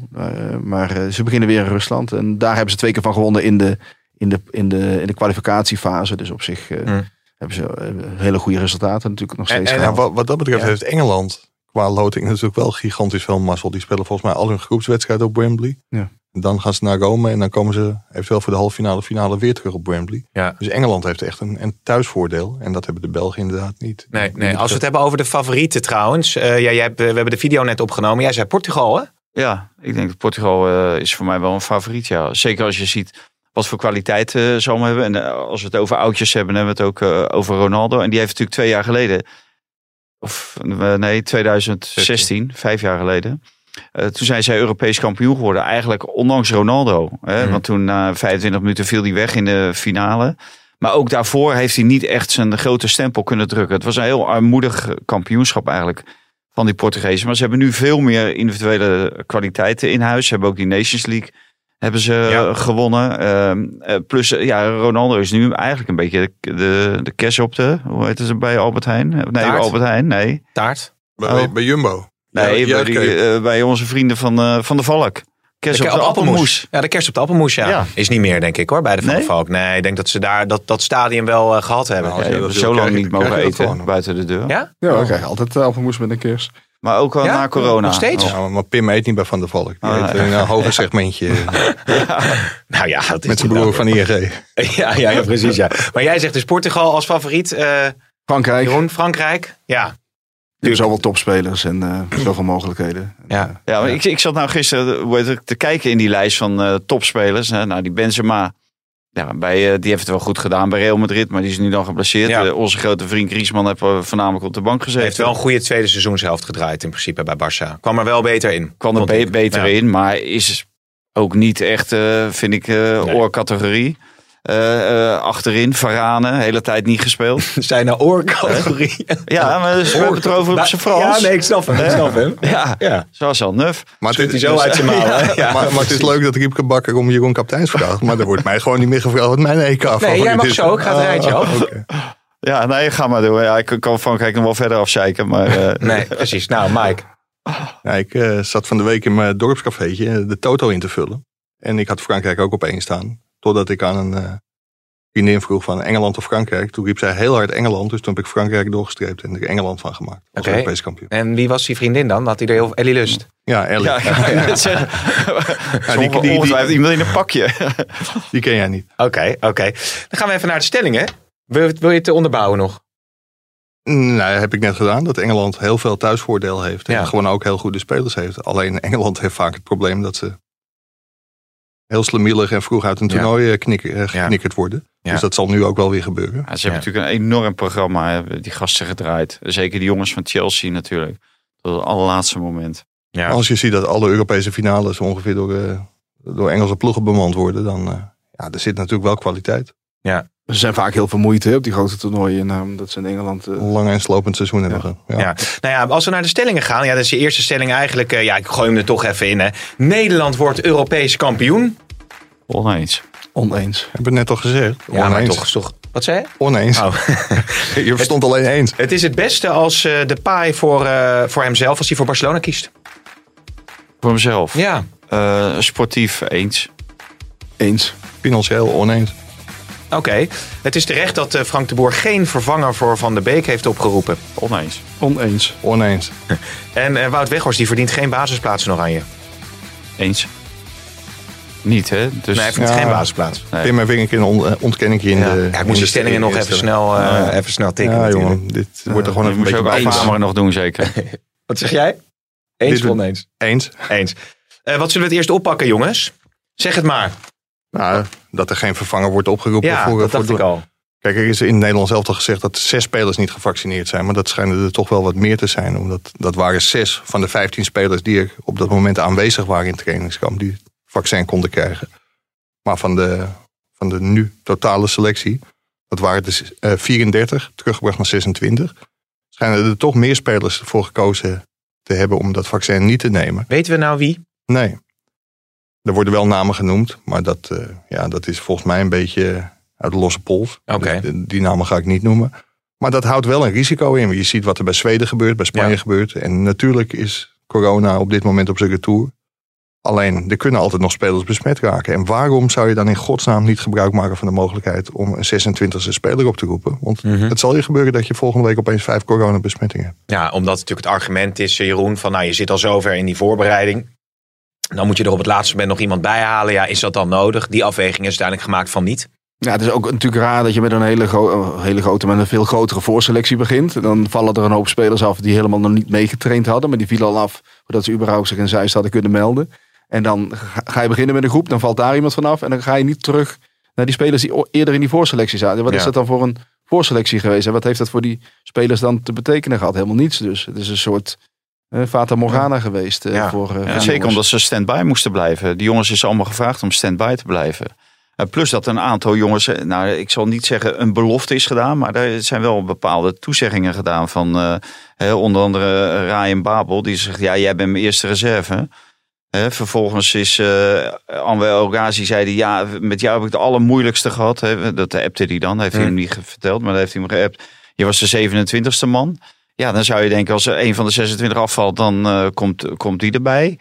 Maar ze beginnen weer in Rusland. En daar hebben ze twee keer van gewonnen in de, in de, in de, in de kwalificatiefase. Dus op zich Hmm. Hebben ze eh, hele goede resultaten natuurlijk nog steeds en- wat, wat dat betreft Ja. heeft Engeland qua loting natuurlijk wel gigantisch veel mazzel. Die spelen volgens mij al hun groepswedstrijd op Wembley. Ja. En dan gaan ze naar Rome en dan komen ze eventueel voor de halve finale finale weer terug op Wembley. Ja. Dus Engeland heeft echt een, een thuisvoordeel. En dat hebben de Belgen inderdaad niet. Nee, nee. Als we het hebben over de favorieten trouwens. eh, ja, jij hebt, eh, we hebben de video net opgenomen. Jij zei Portugal, hè? Ja, ik denk dat Portugal eh, is voor mij wel een favoriet. Ja. Zeker als je ziet wat voor kwaliteit eh, ze allemaal hebben. En eh, als we het over oudjes hebben, hebben we het ook eh, over Ronaldo. En die heeft natuurlijk twee jaar geleden, of eh, nee, 2016, vijf jaar geleden. toen zijn zij Europees kampioen geworden. Eigenlijk ondanks Ronaldo. Hè? Mhm. Want toen na 25 minuten viel hij weg in de finale. Maar ook daarvoor heeft hij niet echt zijn grote stempel kunnen drukken. Het was een heel armoedig kampioenschap eigenlijk van die Portugezen. Maar ze hebben nu veel meer individuele kwaliteiten in huis. Ze hebben ook die Nations League hebben ze Ja. eh, gewonnen. Ehm, eh, plus, eh, ja, Ronaldo is nu eigenlijk een beetje de, de, de cash op de... Hoe heet het bij Albert Heijn? Nee, bij Taart? Albert Heijn, nee. Taart. Bij, Oh. bij- Jumbo. Nee, Ja, bij, die, eh, bij onze vrienden van, eh, van de Valk. Kerst op de appelmoes. Ja, de kerst op de appelmoes, ja. Ja. Is niet meer, denk ik hoor, bij de Van Nee? Valk. Nee, ik denk dat ze daar dat, dat stadion wel eh, gehad hebben. Nou, Ja, je je zo lang niet mogen eten buiten de deur. Ja? Ja, we krijgen altijd appelmoes met een kers. Maar ook al Ja? na corona. Nog steeds? Oh. Ja, maar- Pim eet niet bij Van der Valk. Die eet ja. in een hoger segmentje Nou ja, dat is met zijn broer van. ING. Ja, ja, ja, precies. Ja. Maar jij zegt dus Portugal als favoriet. eh Frankrijk, Jeroen, Frankrijk. Ja. die hebben zoveel topspelers en eh, zoveel mogelijkheden. Ja. Ja, maar Ik, ik zat nou gisteren hoe heet het, te kijken in die lijst van eh, topspelers. hè. Nou, die Benzema, ja, bij, eh, die heeft het wel goed gedaan bij Real Madrid, maar die is nu dan geblesseerd. Ja. Eh, onze grote vriend Griezmann heeft eh, voornamelijk op de bank Hij gezeten. heeft wel een goede tweede seizoenshelft gedraaid in principe bij Barça. Kwam er wel beter in. kwam er be- beter Ja. in, maar is ook niet echt, vind ik, eh Nee. oorcategorie. Eh, eh, achterin, Varane, hele tijd niet gespeeld. Zijn naar oorcategorie. ja, maar dus we hebben het erover op zijn Frans. Ja, nee, ik snap hem. Ik snap hem. Ja, Ja. zoals al nuf. Maar het, zo is- uit zijn? Ja. maar, maar het is leuk dat Riepke Bakker om Jeroen Kapteins vraagt. Maar er wordt mij gewoon niet meer gevraagd wat mijn EK favoriet jij mag zo, ik ga het rijtje af. Ah. Ja, nee, ga maar door. Ja, ik kan Frankrijk nog wel verder afzeiken, maar... eh, Nee, precies. Nou, Mike. Ja, ik eh, zat van de week in mijn dorpscafeetje de Toto in te vullen. En ik had Frankrijk ook op één staan. Totdat ik aan een eh, vriendin vroeg van Engeland of Frankrijk. Toen riep zij heel hard Engeland. Dus toen heb ik Frankrijk doorgestreept en er Engeland van gemaakt. Als. Europees kampioen. En wie was die vriendin dan? Had hij er heel Ellie Lust? Ja, Ellie. Ja, zeggen. die- die- die- Ongetwijfeld iemand in een pakje. Die ken jij niet. Oké, oké. Dan gaan we even naar de stellingen. Wil, wil je het onderbouwen nog? Nou, heb ik net gedaan. Dat Engeland heel veel thuisvoordeel heeft. Ja. En gewoon ook heel goede spelers heeft. Alleen Engeland heeft vaak het probleem dat ze heel slemielig en vroeg uit een Ja. toernooi eh, knikker, eh, Ja. geknikkerd worden. Ja. Dus dat zal nu ook wel weer gebeuren. Ja, ze hebben natuurlijk een enorm programma, die gasten gedraaid. Zeker die jongens van Chelsea natuurlijk. Tot het allerlaatste moment. Ja. Als je ziet dat alle Europese finales ongeveer door, eh, door Engelse ploegen bemand worden, dan ja, er zit natuurlijk wel kwaliteit. Ze zijn vaak heel vermoeid hè, op die grote toernooien. Nou, dat ze in Engeland... uh... Een lang en slopend seizoen hebben we. Ja. ja. Nou ja, als we naar de stellingen gaan. Ja, dat is je eerste stelling eigenlijk. Uh, ja, ik gooi hem er toch even in. Hè. Nederland wordt Europees kampioen. Oneens. Oneens. Heb ik net al gezegd. Ja, Oneens. maar toch, toch. Wat zei je? Oneens. Oh. je verstond alleen eens. Het is het beste als uh, de paai voor, uh, voor hemzelf, als hij voor Barcelona kiest. Voor hemzelf? Ja. Uh, sportief eens. Eens. Financieel oneens. Oké, het is terecht dat eh, Frank de Boer geen vervanger voor Van der Beek heeft opgeroepen. Oneens. Oneens. Oneens. En eh, Wout Weghorst die verdient geen basisplaats in Oranje. Eens. Niet, hè? Dus, nee, hij verdient Ja. geen basisplaats. Nee. Pim even een keer een on- eh, ontkenning in Ja. de... Ja, ik in moest de die stellingen nog even snel, eh, even snel tikken Ja, natuurlijk. jongen. Dit wordt er gewoon een moet je beetje ook nog doen, zeker. Wat zeg jij? Eens Dit of oneens? Eens. Eens. Eh, wat zullen we het eerst oppakken, jongens? Zeg het maar. Nou, dat er geen vervanger wordt opgeroepen Ja, voor... dat voor dacht ik al. Kijk, er is in het Nederlands zelf al gezegd dat zes spelers niet gevaccineerd zijn. Maar dat schijnen er toch wel wat meer te zijn. Omdat dat waren zes van de vijftien spelers die er op dat moment aanwezig waren in het trainingskamp. Die het vaccin konden krijgen. Maar van de, van de nu totale selectie, dat waren dus eh, 34, teruggebracht naar 26. Schijnen er toch meer spelers voor gekozen te hebben om dat vaccin niet te nemen. Weten we nou wie? Nee. Er worden wel namen genoemd, maar dat, eh, ja, dat is volgens mij een beetje uit de losse pols. Dus die- die namen ga ik niet noemen. Maar dat houdt wel een risico in. Je ziet wat er bij Zweden gebeurt, bij Spanje Ja. gebeurt. En natuurlijk is corona op dit moment op zijn retour. Alleen, er kunnen altijd nog spelers besmet raken. En waarom zou je dan in godsnaam niet gebruik maken van de mogelijkheid om een 26e speler op te roepen? Want Mhm. het zal je gebeuren dat je volgende week opeens vijf coronabesmettingen hebt. Ja, omdat natuurlijk het argument is, eh, Jeroen, van nou je zit al zover in die voorbereiding. Dan moet je er op het laatste moment nog iemand bij halen. Ja, is dat dan nodig? Die afweging is uiteindelijk gemaakt van niet. Ja, het is ook natuurlijk raar dat je met een hele, gro- eh, hele grote, met een veel grotere voorselectie begint. Dan vallen er een hoop spelers af die helemaal nog niet meegetraind hadden. Maar die vielen al af voordat ze überhaupt zich in Zeist hadden kunnen melden. En dan ga- je beginnen met een groep, dan valt daar iemand vanaf. En dan ga je niet terug naar die spelers die eerder in die voorselectie zaten. Wat Ja. is dat dan voor een voorselectie geweest? En wat heeft dat voor die spelers dan te betekenen gehad? Helemaal niets dus. Het is een soort eh Fata Morgana geweest eh, Ja. voor, eh, voor Ja, die zeker omdat ze stand-by moesten blijven. Die jongens is allemaal gevraagd om stand-by te blijven. Eh, plus dat een aantal jongens, eh, nou ik zal niet zeggen een belofte is gedaan, maar er zijn wel bepaalde toezeggingen gedaan van eh, onder andere Ryan Babel. Die zegt, ja jij bent mijn eerste reserve. Vervolgens is eh Anwar zei die, ja met jou heb ik het allermoeilijkste gehad. Hè. Dat appte hij dan, heeft hij Hmm. hem niet verteld, maar dat heeft hij hem geappt. Je was de 27ste man. Ja, dan zou je denken als er een van de 26 afvalt, dan eh, komt, komt die erbij.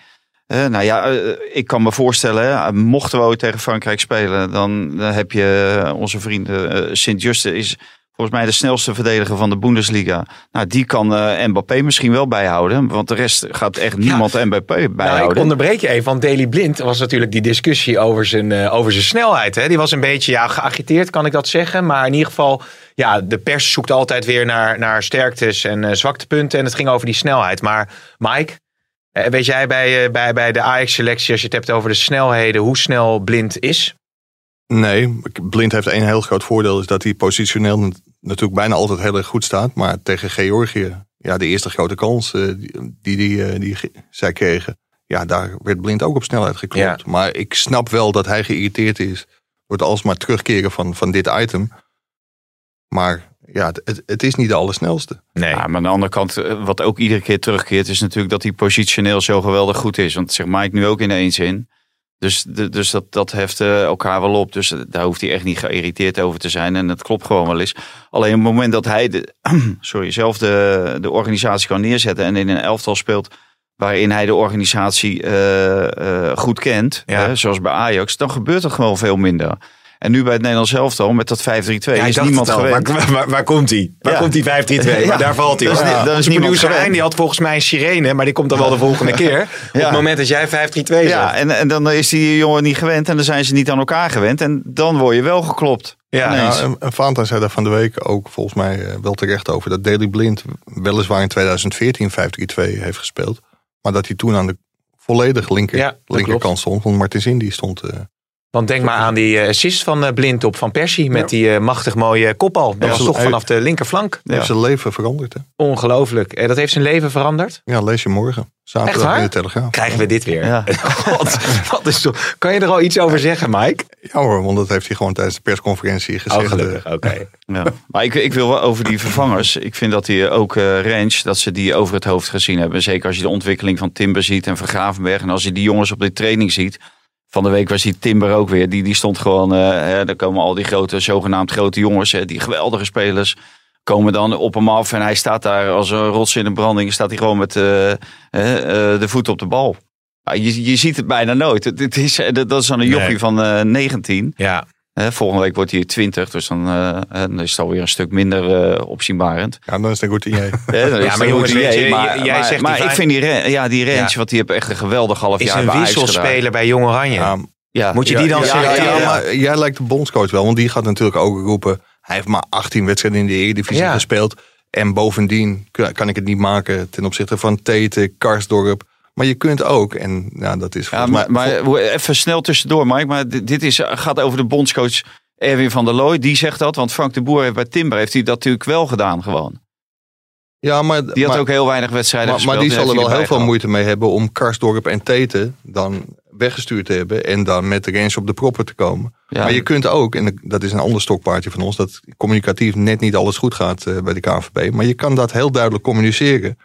Eh, nou ja, eh, ik kan me voorstellen, mochten we ooit tegen Frankrijk spelen, dan, dan heb je onze vrienden eh, Sint-Juste is volgens mij de snelste verdediger van de Bundesliga. Nou, die kan eh, Mbappé misschien wel bijhouden, want de rest gaat echt niemand Mbappé Nou, ik bijhouden. onderbreek je even, want Daily Blind was natuurlijk die discussie over zijn, over zijn snelheid. Hè? Die was een beetje ja, geagiteerd, kan ik dat zeggen. Maar in ieder geval, ja, de pers zoekt altijd weer naar, naar sterktes en eh, zwaktepunten. En het ging over die snelheid. Maar Mike, eh, weet jij bij, eh, bij, bij de Ajax-selectie, als je het hebt over de snelheden, hoe snel Blind is? Nee, Blind heeft één heel groot voordeel. Is dat hij positioneel nat- natuurlijk bijna altijd heel erg goed staat. Maar tegen Georgië, ja, de eerste grote kans die, die, die, zij kregen. Ja, daar werd Blind ook op snelheid geklopt. Maar ik snap wel dat hij geïrriteerd is. Door het alsmaar terugkeren van, van dit item. Maar ja, het- het, is niet de allersnelste. Nee. Ja, maar aan de andere kant, eh, wat ook iedere keer terugkeert, is natuurlijk dat hij positioneel zo geweldig goed is. Want dat zegt Mike nu ook in één zin. Dus, de- dus dat, dat heft eh, elkaar wel op. Dus eh, daar hoeft hij echt niet geïrriteerd over te zijn. En het klopt gewoon wel eens. Alleen op het moment dat hij de, sorry, zelf de, de organisatie kan neerzetten en in een elftal speelt waarin hij de organisatie eh, eh, goed kent, Ja. hè, zoals bij Ajax, dan gebeurt er gewoon veel minder. En nu bij het Nederlands elftal met dat 5-3-2 Ja, is niemand gewend. Waar, waar, waar komt hij? Waar Ja. komt die 5-3-2? Ja. Maar daar valt hij. Dat is Ja. niet- dat is producer. Hein, die had volgens mij een sirene, maar die komt dan wel de volgende keer. Op het moment dat jij 5-3-2 zegt. Ja, en, en dan is die jongen niet gewend en dan zijn ze niet aan elkaar gewend. En dan word je wel geklopt. Ja. Ja, en- Fanta zei daar van de week ook volgens mij eh, wel terecht over. Dat Daley Blind weliswaar in 2014 5-3-2 heeft gespeeld. Maar dat hij toen aan de volledig linker, linkerkant stond. Want Martins Indy stond... eh, Want denk maar aan die eh, assist van eh, Blind op Van Persie met die eh, machtig mooie kopbal. Dat was zo- toch vanaf de linkerflank. heeft zijn leven veranderd. Hè? Ongelooflijk. Eh, dat heeft zijn leven veranderd. Ja, lees je morgen. Echt Zaterdag waar? in de Telegraaf. Krijgen we dit weer? Ja. wat, wat is toch... Kan je er al iets over zeggen, Mike? Ja hoor, want dat heeft hij gewoon tijdens de persconferentie gezegd. Oh, gelukkig. eh. Oké. Ja. Maar ik, ik wil wel over die vervangers. Ik vind dat die ook eh Range, dat ze die over het hoofd gezien hebben. Zeker als je de ontwikkeling van Timber ziet en van Gravenberg. En als je die jongens op de training ziet. Van de week was die Timber ook weer. Die, die stond gewoon, eh hè, daar komen al die grote, zogenaamd grote jongens. Hè, die geweldige spelers komen dan op hem af. En hij staat daar als een rots in de branding. Staat hij gewoon met eh, eh, de voet op de bal. Je, je ziet het bijna nooit. Het, het is, dat is een jochie Nee. van eh 19. Ja. Volgende week wordt hij 20, dus dan, eh, dan is het alweer een stuk minder eh opzienbarend. Ja, dan is het een goed idee. Is Ja, maar een jongens, goed weet je, idee, maar, j- jij maar- zegt maar ik vind die, ja, die Rens, Ja. want die heeft echt een geweldig half Is jaar een bij Ajax gedaan. wisselspeler bij Jong Oranje. Ja, Ja. Moet je die dan ja, selecteren? ja, ja. maar jij lijkt de bondscoach wel, want die gaat natuurlijk ook roepen. Hij heeft maar 18 wedstrijden in de Eredivisie Ja. gespeeld. En bovendien kan ik het niet maken ten opzichte van Tete, Karsdorp. Maar je kunt ook, en ja, dat is Ja, volgens maar, mij... maar even snel tussendoor, Mike. Maar dit dit is, gaat over de bondscoach Erwin van der Looy. Die zegt dat, want Frank de Boer heeft bij Timber heeft hij dat natuurlijk wel gedaan gewoon. ja, maar, Die had maar- ook heel weinig wedstrijden Maar, maar gespeeld. die zal er wel heel veel moeite mee hebben om Karsdorp en Tete dan weggestuurd te hebben. En dan met de Rens op de proppen te komen. Ja. Maar je kunt ook, en dat is een ander stokpaardje van ons, dat communicatief net niet alles goed gaat eh, bij de KNVB. Maar je kan dat heel duidelijk communiceren.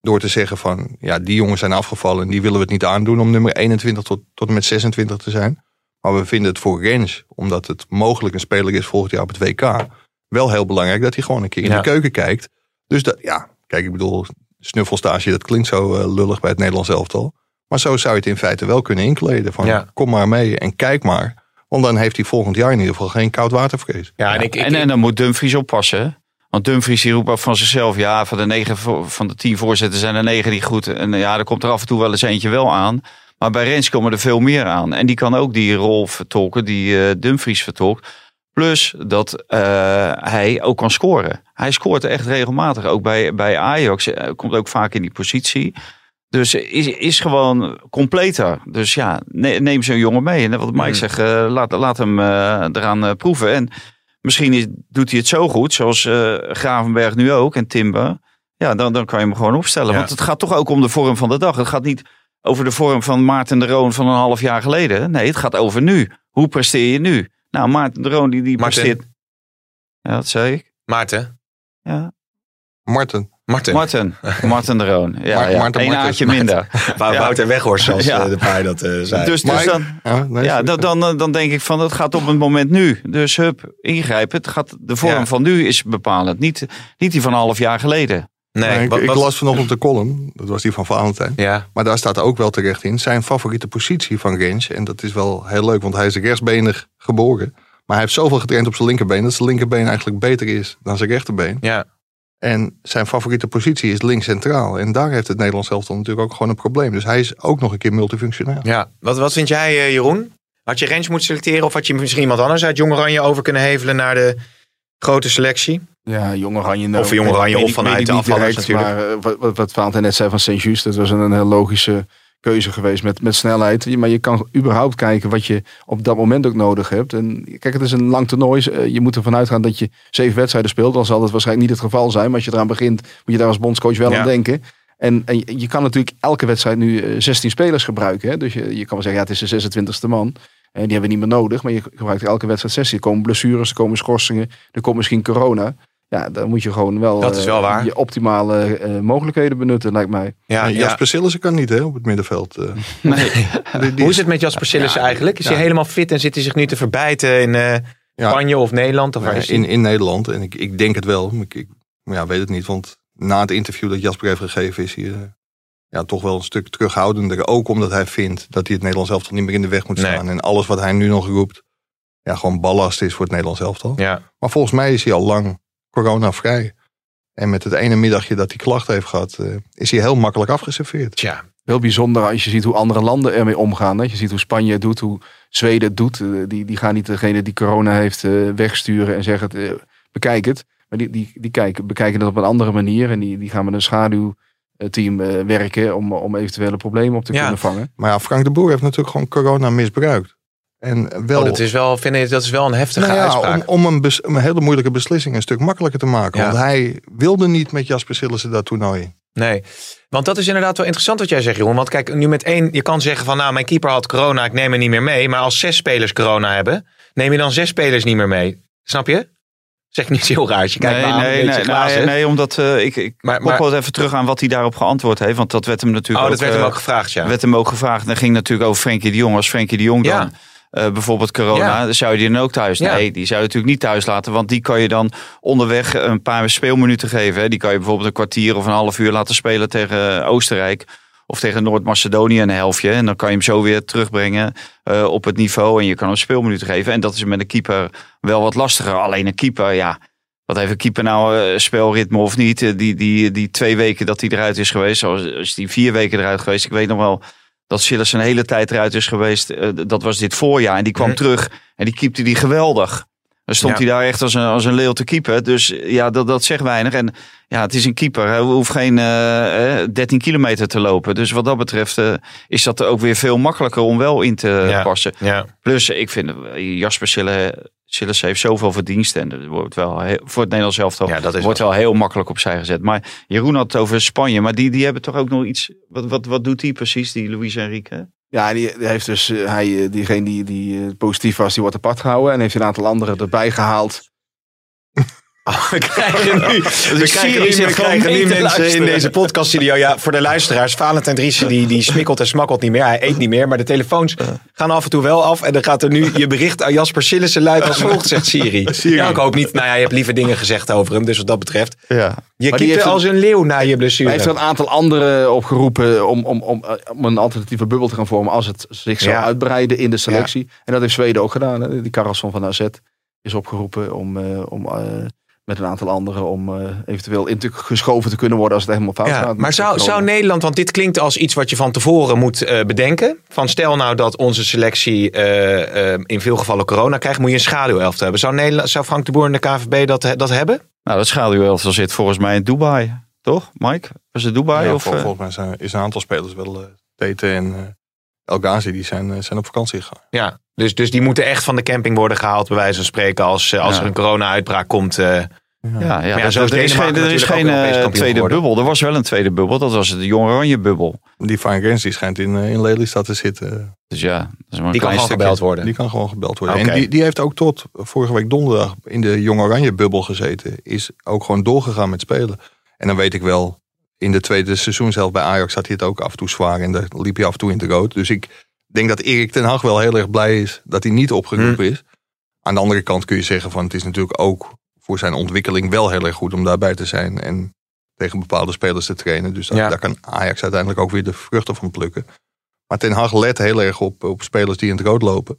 Door te zeggen van, ja, die jongens zijn afgevallen en die willen we het niet aandoen om nummer 21 tot, tot en met 26 te zijn. Maar we vinden het voor Rens, omdat het mogelijk een speler is volgend jaar op het WK, wel heel belangrijk dat hij gewoon een keer in Ja. de keuken kijkt. Dus dat, ja, kijk, ik bedoel, snuffelstage, dat klinkt zo eh, lullig bij het Nederlands elftal. Maar zo zou je het in feite wel kunnen inkleden. Van, Ja. kom maar mee en kijk maar. Want dan heeft hij volgend jaar in ieder geval geen koudwatervrees. Ja, en ik, ik, en, en dan moet Dumfries oppassen. Want Dumfries die roept ook van zichzelf. Ja, van de, negen, van de tien voorzetten zijn er negen die goed. En ja, er komt er af en toe wel eens eentje wel aan. Maar bij Rens komen er veel meer aan. En die kan ook die rol vertolken die eh, Dumfries vertolkt. Plus dat eh, hij ook kan scoren. Hij scoort echt regelmatig. Ook bij, bij Ajax. eh, komt ook vaak in die positie. Dus is, is gewoon completer. Dus ja, ne- neem zo'n jongen mee. En wat Mike Mm. zegt, laat, laat hem eraan proeven. En misschien is, doet hij het zo goed, zoals eh, Gravenberg nu ook en Timber. Ja, dan, dan kan je hem gewoon opstellen. Ja. Want het gaat toch ook om de vorm van de dag. Het gaat niet over de vorm van Maarten de Roon van een half jaar geleden. Nee, het gaat over nu. Hoe presteer je nu? Nou, Maarten de Roon die, die Martin. presteert... Ja, dat zei ik. Maarten. Ja. Marten. Martin. Martin. Martin de Roon. Ja, Maar- ja. Eén minder. Wou- Ja. Wouter Weghorst, zoals Ja. eh, de paai dat eh, zei. Dus, dus dan, Ja, nee, ja, sorry. dan, dan, dan denk ik van, het gaat op het moment nu. Dus hup, ingrijpen. Het gaat, de vorm Ja. van nu is bepalend. Niet, niet die van een half jaar geleden. nee, Nee, ik, wat- ik las vanochtend de column, dat was die van Valentijn. Ja, Maar daar staat ook wel terecht in zijn favoriete positie van Rens. En dat is wel heel leuk, want hij is rechtsbenig geboren. Maar hij heeft zoveel getraind op zijn linkerbeen dat zijn linkerbeen eigenlijk beter is dan zijn rechterbeen. ja. En zijn favoriete positie is links centraal. En daar heeft het Nederlands elftal natuurlijk ook gewoon een probleem. Dus hij is ook nog een keer multifunctioneel. ja. Wat, wat vind jij, eh, Jeroen? Had je Rens moeten selecteren of had je misschien iemand anders uit Jong Oranje over kunnen hevelen naar de grote selectie? Ja, Jong Oranje. nou, Of Jong Oranje of vanuit de afvallers direct, Maar eh, wat, wat, wat Valentijn net zei van Saint-Just, dat was een, een heel logische keuze geweest met, met snelheid. Maar je kan überhaupt kijken wat je op dat moment ook nodig hebt. En kijk, het is een lang toernooi. Eh, Je moet ervan uitgaan dat je zeven wedstrijden speelt. Dan zal dat waarschijnlijk niet het geval zijn. Maar als je eraan begint, moet je daar als bondscoach wel Ja. aan denken. En, en je- kan natuurlijk elke wedstrijd nu eh, 16 spelers gebruiken. Hè? Dus je, je kan wel zeggen, ja, het is de 26e man. En die hebben we niet meer nodig. Maar je gebruikt elke wedstrijd 16. Er komen blessures, er komen schorsingen. Er komt misschien corona. Ja, dan moet je gewoon wel, Dat is wel eh, waar. je optimale eh, mogelijkheden benutten, lijkt mij. Ja, En ja. Jasper Sillissen kan niet hè, op het middenveld. eh. Nee. Die- die Hoe is het met Jasper Sillissen Ja, eigenlijk? Is ja. hij helemaal fit en zit hij zich nu te verbijten in eh, Ja. Spanje of Nederland? Of waar Ja, is hij? in, in Nederland. En ik, ik denk het wel. Maar ik, ik ja, weet het niet. Want na het interview dat Jasper heeft gegeven is hij eh, ja, toch wel een stuk terughoudender. Ook omdat hij vindt dat hij het Nederlands elftal niet meer in de weg moet Nee. staan. En alles wat hij nu nog roept, ja, gewoon ballast is voor het Nederlands elftal. Ja, Maar volgens mij is hij al lang coronavrij. En met het ene middagje dat hij klachten heeft gehad, eh, is hij heel makkelijk afgeserveerd. tja. Heel bijzonder als je ziet hoe andere landen ermee omgaan. Hè. Je ziet hoe Spanje het doet, hoe Zweden het doet. Eh, Die, die gaan niet degene die corona heeft eh, wegsturen en zeggen, bekijk het. Maar die, die, die kijken, bekijken het op een andere manier. En die, die gaan met een schaduwteam werken om, om eventuele problemen op te Ja. kunnen vangen. Maar ja, Frank de Boer heeft natuurlijk gewoon corona misbruikt. En wel, Oh, dat, is wel, vind ik, dat is wel een heftige Nou ja, uitspraak. om, om een, bes- om een hele moeilijke beslissing een stuk makkelijker te maken. Ja. Want hij wilde niet met Jasper Sillissen dat toernooi in. Nee, want dat is inderdaad wel interessant wat jij zegt, Jeroen. Want kijk, nu met één, je kan zeggen van nou, mijn keeper had corona, ik neem hem niet meer mee. Maar als zes spelers corona hebben, neem je dan zes spelers niet meer mee. Snap je? Zeg ik niet heel raar. Je kijkt nee, nee, nee, nee, nee, omdat eh, ik, ik Maar- maar- het even terug aan wat hij daarop geantwoord heeft. Want dat werd hem natuurlijk Oh, dat werd eh, hem ook gevraagd, ja. werd hem ook gevraagd. En dat ging natuurlijk over Frenkie de Jong. Als Frenkie de Jong Ja. Eh, bijvoorbeeld corona, Ja. zou je die dan ook thuis? Ja. Nee, die zou je natuurlijk niet thuis laten. Want die kan je dan onderweg een paar speelminuten geven. Hè. Die kan je bijvoorbeeld een kwartier of een half uur laten spelen tegen Oostenrijk. Of tegen Noord-Macedonië een helftje. En dan kan je hem zo weer terugbrengen eh, op het niveau. En je kan hem speelminuten geven. En dat is met een keeper wel wat lastiger. Alleen een keeper, ja. Wat heeft een keeper nou eh, spelritme of niet? Die, die, die twee weken dat hij eruit is geweest. Zoals is die vier weken eruit geweest. Ik weet nog wel dat Silas een hele tijd eruit is geweest. Eh, dat was dit voorjaar. En die kwam Mhm. terug. En die keepte die geweldig. Dan stond Ja. hij daar echt als een, als een leeuw te keeper. Dus ja, dat, dat zegt weinig. En ja, het is een keeper. Hij hoeft geen eh, eh, 13 kilometer te lopen. Dus wat dat betreft eh, is dat ook weer veel makkelijker om wel in te Ja. passen. Ja. Plus, ik vind eh, Jasper Sille, Sillis heeft zoveel verdiensten. En dat wordt wel heel- voor het Nederlands elftal Ja, wordt wel heel makkelijk opzij gezet. Maar Jeroen had het over Spanje. Maar die, die hebben toch ook nog iets. Wat, wat, wat doet die precies, die Luis Enrique? Ja, die, heeft dus, eh, hij, eh, diegene die, die eh, positief was, die wordt apart gehouden. En heeft een aantal anderen erbij gehaald. We krijgen nu, we krijgen nu, we krijgen nu mensen in deze podcaststudio. Ja, voor de luisteraars. Valentijn Driessen die, die smikkelt en smakkelt niet meer. Hij eet niet meer. Maar de telefoons gaan af en toe wel af. En dan gaat er nu je bericht aan Jasper Sillissen luidt als volgt, zegt Siri. Ja, ik hoop niet. Nou ja, je hebt lieve dingen gezegd over hem. Dus wat dat betreft. Ja. Je een- als een leeuw na je Hij blessure. heeft er een aantal anderen opgeroepen om, om, om, eh, om een alternatieve bubbel te gaan vormen als het zich zou Ja. uitbreiden in de selectie. En dat heeft Zweden ook gedaan. Hè. Die Karlsson van AZ is opgeroepen om, eh, om eh, met een aantal anderen om eh, eventueel in te geschoven te kunnen worden als het helemaal fout Ja, gaat. maar zou, zou Nederland, want dit klinkt als iets wat je van tevoren moet eh, bedenken. Van stel nou dat onze selectie eh, in veel gevallen corona krijgt, moet je een schaduwelftal hebben. Zou, Nederland, zou Frank de Boer en de KVB dat, dat hebben? Nou, dat schaduwelftal zit volgens mij in Dubai. Toch, Mike? Was het Dubai? Ja, of, vol- volgens mij zijn, is een aantal spelers wel. Tete en eh El Ghazi, die zijn, zijn op vakantie gegaan. Ja, dus, dus die moeten echt van de camping worden gehaald, bij wijze van spreken, als, als Ja. er een corona-uitbraak komt. eh. Ja, ja, zo er is geen, er is geen eh, tweede geworden. bubbel. Er was wel een tweede bubbel. Dat was de Jong Oranje bubbel. Die Fine Gens die schijnt in, eh, in Lelystad te zitten. Dus ja, dat is maar een Die kan gewoon gebeld worden. Die kan gewoon gebeld worden. En die, die heeft ook tot vorige week donderdag in de Jong Oranje bubbel gezeten. Is ook gewoon doorgegaan met spelen. En dan weet ik wel, in de tweede seizoenshelft bij Ajax had hij het ook af en toe zwaar. En daar liep hij af en toe in de rood. Dus ik denk dat Erik ten Hag wel heel erg blij is dat hij niet opgeroepen Hm. is. Aan de andere kant kun je zeggen van het is natuurlijk ook voor zijn ontwikkeling wel heel erg goed om daarbij te zijn. En tegen bepaalde spelers te trainen. Dus dat- Ja. daar kan Ajax uiteindelijk ook weer de vruchten van plukken. Maar Ten Hag let heel erg op, op spelers die in het rood lopen.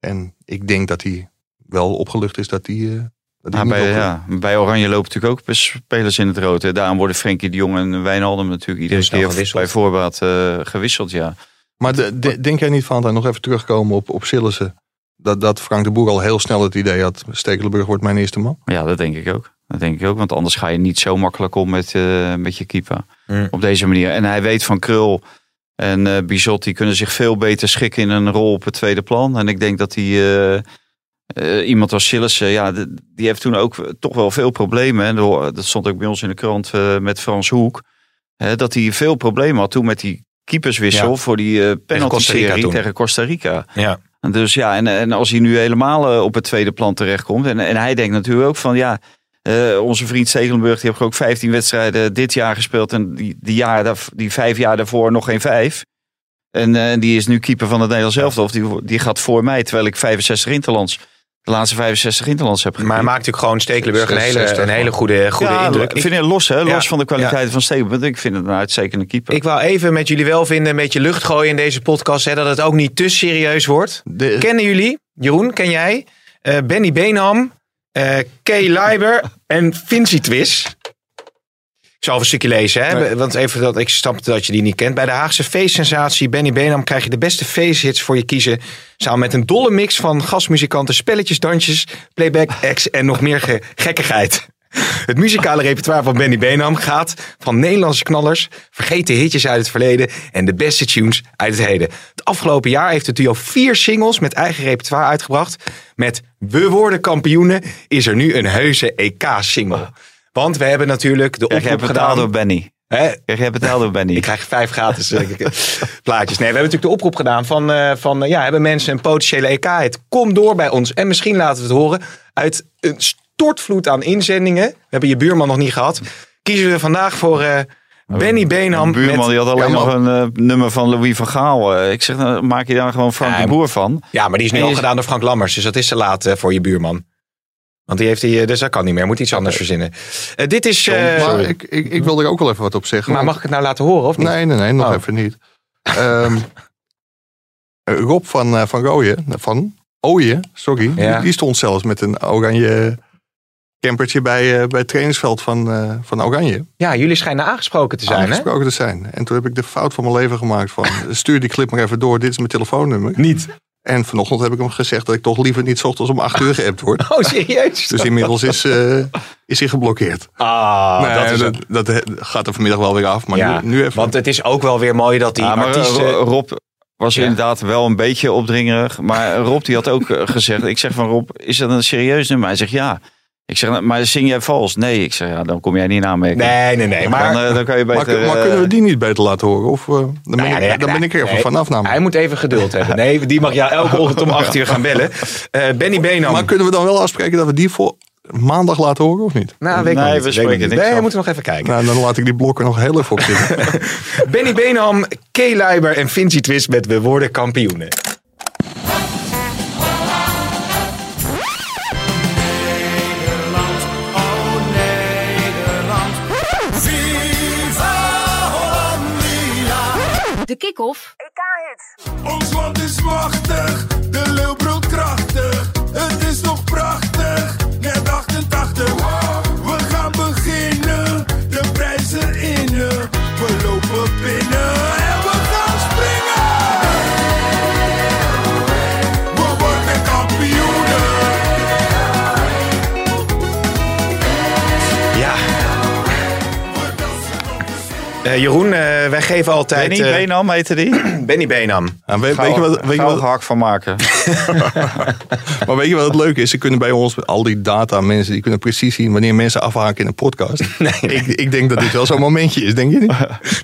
En ik denk dat hij wel opgelucht is dat hij, eh, dat niet bij, ja, bij Oranje lopen natuurlijk ook spelers in het rood. hè. Daarom worden Frenkie de Jong en Wijnaldum natuurlijk iedere keer gewisseld. bij voorbaat eh, gewisseld. Ja. Maar de- de- denk jij niet, Valentijn, nog even terugkomen op, op Sillissen. Dat, dat Frank de Boer al heel snel het idee had, Stekelenburg wordt mijn eerste man. ja, dat denk ik ook. Dat denk ik ook, want anders ga je niet zo makkelijk om met, eh, met je keeper. Mm. Op deze manier. En hij weet van Krul en eh Bizot, die kunnen zich veel beter schikken in een rol op het tweede plan. En ik denk dat die eh, eh, iemand als Sillissen, ja, die heeft toen ook toch wel veel problemen. En dat stond ook bij ons in de krant eh, met Frans Hoek. Hè, dat hij veel problemen had toen met die keeperswissel Ja. voor die eh penalty Costa Rica serie toen. tegen Costa Rica. Ja. En Dus ja, en, en als hij nu helemaal eh, op het tweede plan terechtkomt. En, en hij denkt natuurlijk ook van ja, eh, onze vriend Stekelenburg die heeft ook 15 wedstrijden dit jaar gespeeld. En die, die, jaar, die vijf jaar daarvoor nog geen vijf. En eh, die is nu keeper van het Nederlands elftal. Of die, die gaat voor mij, terwijl ik 65 interlands, de laatste 65 interlands heb Maar hij maakt natuurlijk gewoon Stekelenburg een hele, 66 een hele goede, goede ja, indruk. Ik vind het los, hè, los Ja, van de kwaliteiten ja. van Stekelenburg. Ik vind het een uitstekende keeper. Ik wou even met jullie welvinden een beetje lucht gooien in deze podcast. Hè, dat het ook niet te serieus wordt. De, Kennen jullie, Jeroen, ken jij, eh, Benny Beenham, eh Kay Leiber en Vinci Twis? Zal een stukje lezen, hè? Nee. want even dat ik snap dat je die niet kent. Bij de Haagse feestsensatie Benny Beenham krijg je de beste feesthits voor je kiezen. Samen met een dolle mix van gastmuzikanten, spelletjes, dansjes, playback acts en nog meer ge- gekkigheid. Het muzikale repertoire van Benny Beenham gaat van Nederlandse knallers, vergeten hitjes uit het verleden en de beste tunes uit het heden. Het afgelopen jaar heeft het duo vier singles met eigen repertoire uitgebracht. Met We worden kampioenen is er nu een heuse EK-single. Want we hebben natuurlijk de oproep betaald door gedaan. Benny? Hè? Krijg jij betaald door Benny? Ik krijg vijf gratis eh, plaatjes. Nee, we hebben natuurlijk de oproep gedaan van, eh, van eh, ja, hebben mensen een potentiële EK-hit? Kom door bij ons. En misschien laten we het horen uit een stortvloed aan inzendingen. We hebben je buurman nog niet gehad. Kiezen we vandaag voor eh, Benny Beenham. Mijn buurman met- die had alleen ja, nog een nummer van Louis van Gaal. Ik zeg, nou, maak je daar gewoon Frank Ja, de Boer van. Ja, maar die is nu En al gedaan door Frank Lammers. Dus dat is te laat voor je buurman. Want die heeft hij, dus dat kan niet meer. Moet iets anders verzinnen. Eh, dit is... eh, maar ik, ik, ik wil er ook wel even wat op zeggen. maar want- mag ik het nou laten horen of niet? Nee, nee, nee, nog Oh. even niet. Ehm, Rob van, eh, van Rooyen, van Ooyen, sorry, Ja. die, die stond zelfs met een oranje campertje bij, eh, bij het trainingsveld van, eh, van Oranje. Ja, jullie schijnen aangesproken te zijn, hè? Aangesproken te zijn. En toen heb ik de fout van mijn leven gemaakt van stuur die clip maar even door, dit is mijn telefoonnummer. Niet. En vanochtend heb ik hem gezegd dat ik toch liever niet 's ochtends om 8 uur geappt word. Oh, serieus? Dus inmiddels is, eh, is hij geblokkeerd. Ah, Nee, dat is dat, dat, gaat er vanmiddag wel weer af. Maar ja, nu, nu even. want het is ook wel weer mooi dat die maar artiesten... Ro- Rob was Ja. inderdaad wel een beetje opdringerig. Maar Rob die had ook eh, gezegd. Ik zeg van Rob, is dat een serieus nummer? Hij zegt ja. Ik zeg, maar zing jij vals? Nee, ik zeg ja, dan kom jij niet in aanmerking. Nee, nee, nee. Maar, dan, eh, dan kan je beter... maar eh, kunnen we die niet beter laten horen? Of, eh, dan, ben Nou ik, nee, dan ben ik er even nee, vanaf namelijk. Hij moet even geduld hebben. Nee, die mag jou elke ochtend om 8 uur gaan bellen. Eh, Benny Benam. Maar kunnen we dan wel afspreken dat we die voor maandag laten horen of niet? Nou, weet ik Nee, niet. we spreken niet. Nee, we moeten nog even kijken. Nou, dan laat ik die blokken nog heel even op zitten. Benny Benam, Kay Leiber en Vinci Twist met We worden kampioenen. De kick-off. Ons land is machtig, de leeuw brult krachtig. Het Eh, Jeroen, eh, wij geven altijd... Benny eh, Benam heette die? Benny Benam. Ja, weet, weet je wat, weet je wat, hak van maken. maar weet je wat het leuke is? Ze kunnen bij ons, met al die data mensen, die kunnen precies zien wanneer mensen afhaken in een podcast. Ik, ik denk dat dit wel zo'n momentje is, denk je niet?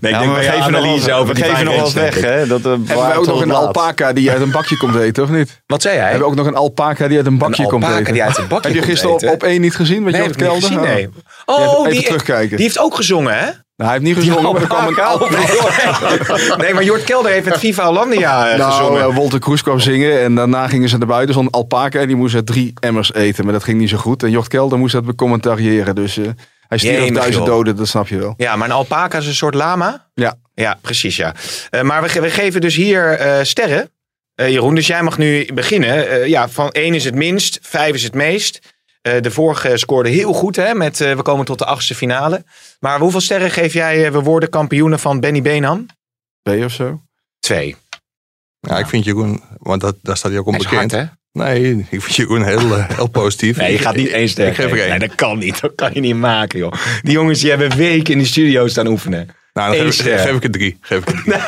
Nee, ik denk we geven nog analyse wel, over we geven nog wel weg. Hè? Dat, Hebben wij bewaart ook nog een laat. alpaca die uit een bakje komt eten, of niet? Wat zei jij? Hebben we ook nog een alpaca die uit een bakje Een komt alpaca eten? die uit een bakje Heb je gisteren op, op één niet gezien met Nee, Jort heb ik niet Kelder? gezien, nee. Oh. Even die, terugkijken. die heeft ook gezongen, hè? Nou, hij heeft niet gezongen, maar er kwam een alpaca. Nee, maar Jort Kelder heeft het Viva Hollandia eh, Nou, gezongen. eh, Wolter Kroes kwam zingen en daarna gingen ze naar buiten. Zo'n alpaca en die moest er drie emmers eten. Maar dat ging niet zo goed. En Jort Kelder moest dat becommentariëren. Dus eh, hij stierf duizend doden, dat snap je wel. Ja, maar een alpaca is een soort lama? Ja. Ja, precies, ja. Maar we, ge- we geven dus hier sterren. Jeroen, dus jij mag nu beginnen. Ja, van 1 is het minst, 5 is het meest. Eh, de vorige scoorde heel goed, hè? Met, eh, we komen tot de achtste finale. Maar hoeveel sterren geef jij? eh, we worden kampioenen van Benny Benham? B of zo? Twee. Ja, ik vind Jeroen, want dat, daar staat hij ook onbekend. hard, hè? Nee, ik vind Jeroen heel, heel positief. Nee, je gaat niet één ster Ik geef er geven. één. Nee, dat kan niet. Dat kan je niet maken, joh. Die jongens die hebben weken in de studio staan oefenen. Nou, dan geef, ik- geef ik het drie. Geef ik drie.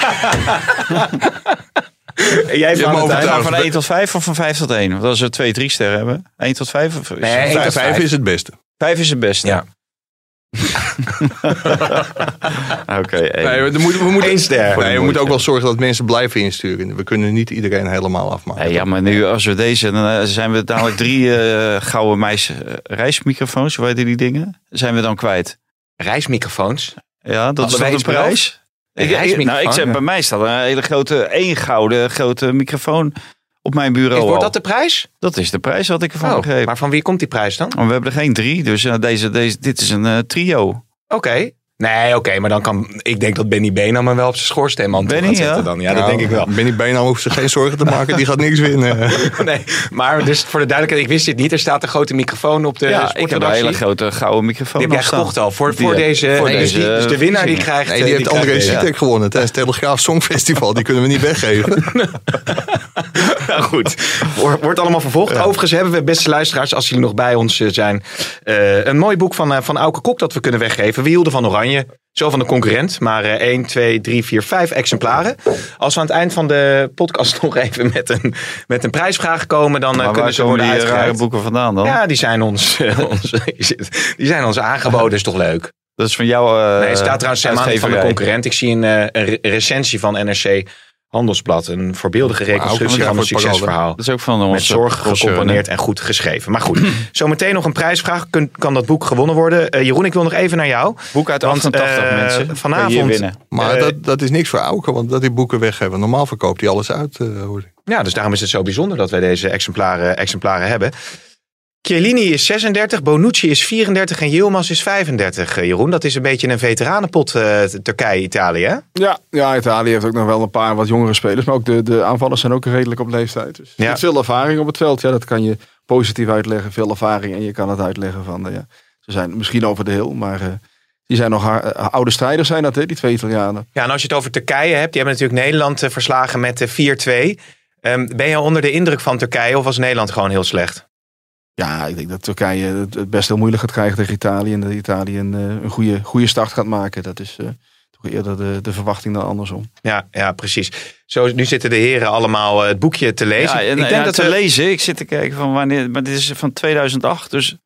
En jij overtuigd. Van 1 tot 5 of van 5 tot 1? Want als we 2, 3 sterren hebben. 1 tot 5? Of is Nee, het- één Vijf, tot vijf vijf. is het beste. 5 is het beste. Ja. Oké, één. Nee, we moeten, we moeten, Eén ster. Nee, we moeten ook wel zorgen dat mensen blijven insturen. We kunnen niet iedereen helemaal afmaken. Nee, ja, maar nu als we deze, dan eh, zijn we dadelijk drie eh, gouden meis eh, reismicrofoons, hoe heet die dingen? Zijn we dan kwijt? Reismicrofoons. Ja, dat is de iets prijs? Ik, ik- nou, ik zeg, bij mij staat een hele grote, één gouden grote microfoon op mijn bureau. Is, wordt dat de prijs? Dat is de prijs wat ik ervan Oh, begreep. maar van wie komt die prijs dan? We hebben er geen drie, dus eh, deze, deze, dit is een eh, trio. Oké. Nee, oké, maar dan kan... Ik denk dat Benny Benham hem wel op zijn schoorsteenmantel Benny, gaat zetten ja? dan. Ja, dat denk ik wel. Benny Benam hoeft zich geen zorgen te maken. Die gaat niks winnen. Nee, maar dus voor de duidelijkheid, ik wist dit niet. Er staat een grote microfoon op de ja, ik heb een hele grote gouden microfoon Die heb jij gekocht al, voor, Die voor heb- deze... voor nee, dus, deze die- dus de winnaar die krijgt... Nee, eh, die heeft André krijgt deze. Sitek gewonnen tijdens het Telegraaf Songfestival. Die kunnen we niet weggeven. Nou goed, Wor- wordt allemaal vervolgd. Overigens hebben we, beste luisteraars, als jullie nog bij ons eh, zijn, eh, een mooi boek van, eh, van Auke Kok dat we kunnen weggeven. We hielden van Oranje, zo van de concurrent, maar eh 1, 2, 3, 4, 5 exemplaren. Als we aan het eind van de podcast nog even met een, met een prijsvraag komen, dan eh, Maar kunnen ze worden die eh, rare boeken vandaan dan? Ja, die zijn ons, eh, ons, die zijn ons aangeboden, is toch leuk? Dat is van jou eh Nee, het staat trouwens aan van de concurrent. Ik zie een, een re- recensie van NRC Handelsblad. Een voorbeeldige reconstructie van een succesverhaal. Dat is ook van Met onze zorg gecomponeerd en goed geschreven. Maar goed, zometeen nog een prijsvraag. Kun, kan dat boek gewonnen worden? Eh, Jeroen, ik wil nog even naar jou. Boek uit Want, 88 eh, mensen. Vanavond- winnen. Maar Eh, dat, dat is niks voor Auke, want dat die boeken weggeven. Normaal verkoopt hij alles uit. eh, hoor ik. Ja, dus daarom is het zo bijzonder dat wij deze exemplaren, exemplaren hebben. Chiellini is 36, Bonucci is 34 en Yilmaz is 35. eh, Jeroen, dat is een beetje een veteranenpot eh, Turkije-Italië? Ja, ja, Italië heeft ook nog wel een paar wat jongere spelers. Maar ook de, de aanvallers zijn ook redelijk op leeftijd. Dus Ja. veel ervaring op het veld. Ja, dat kan je positief uitleggen. Veel ervaring. En je kan het uitleggen van, eh, ja, ze zijn misschien over de heel. Maar die zijn nog haar- oude strijders zijn dat, hè, die twee Italianen. Ja, en als je het over Turkije hebt, die hebben natuurlijk Nederland verslagen met eh, 4-2. Ehm, ben je onder de indruk van Turkije of was Nederland gewoon heel slecht? Ja, ik denk dat Turkije het het best heel moeilijk gaat krijgen tegen Italië. En dat Italië een, eh, een goede, goede start gaat maken. Dat is eh, toch eerder de, de verwachting dan andersom. Ja, ja precies. Zo, nu zitten de heren allemaal eh, het boekje te lezen. Ja, en, ik denk dat te we- lezen. Ik zit te kijken van wanneer. Maar dit is van 2008. Dus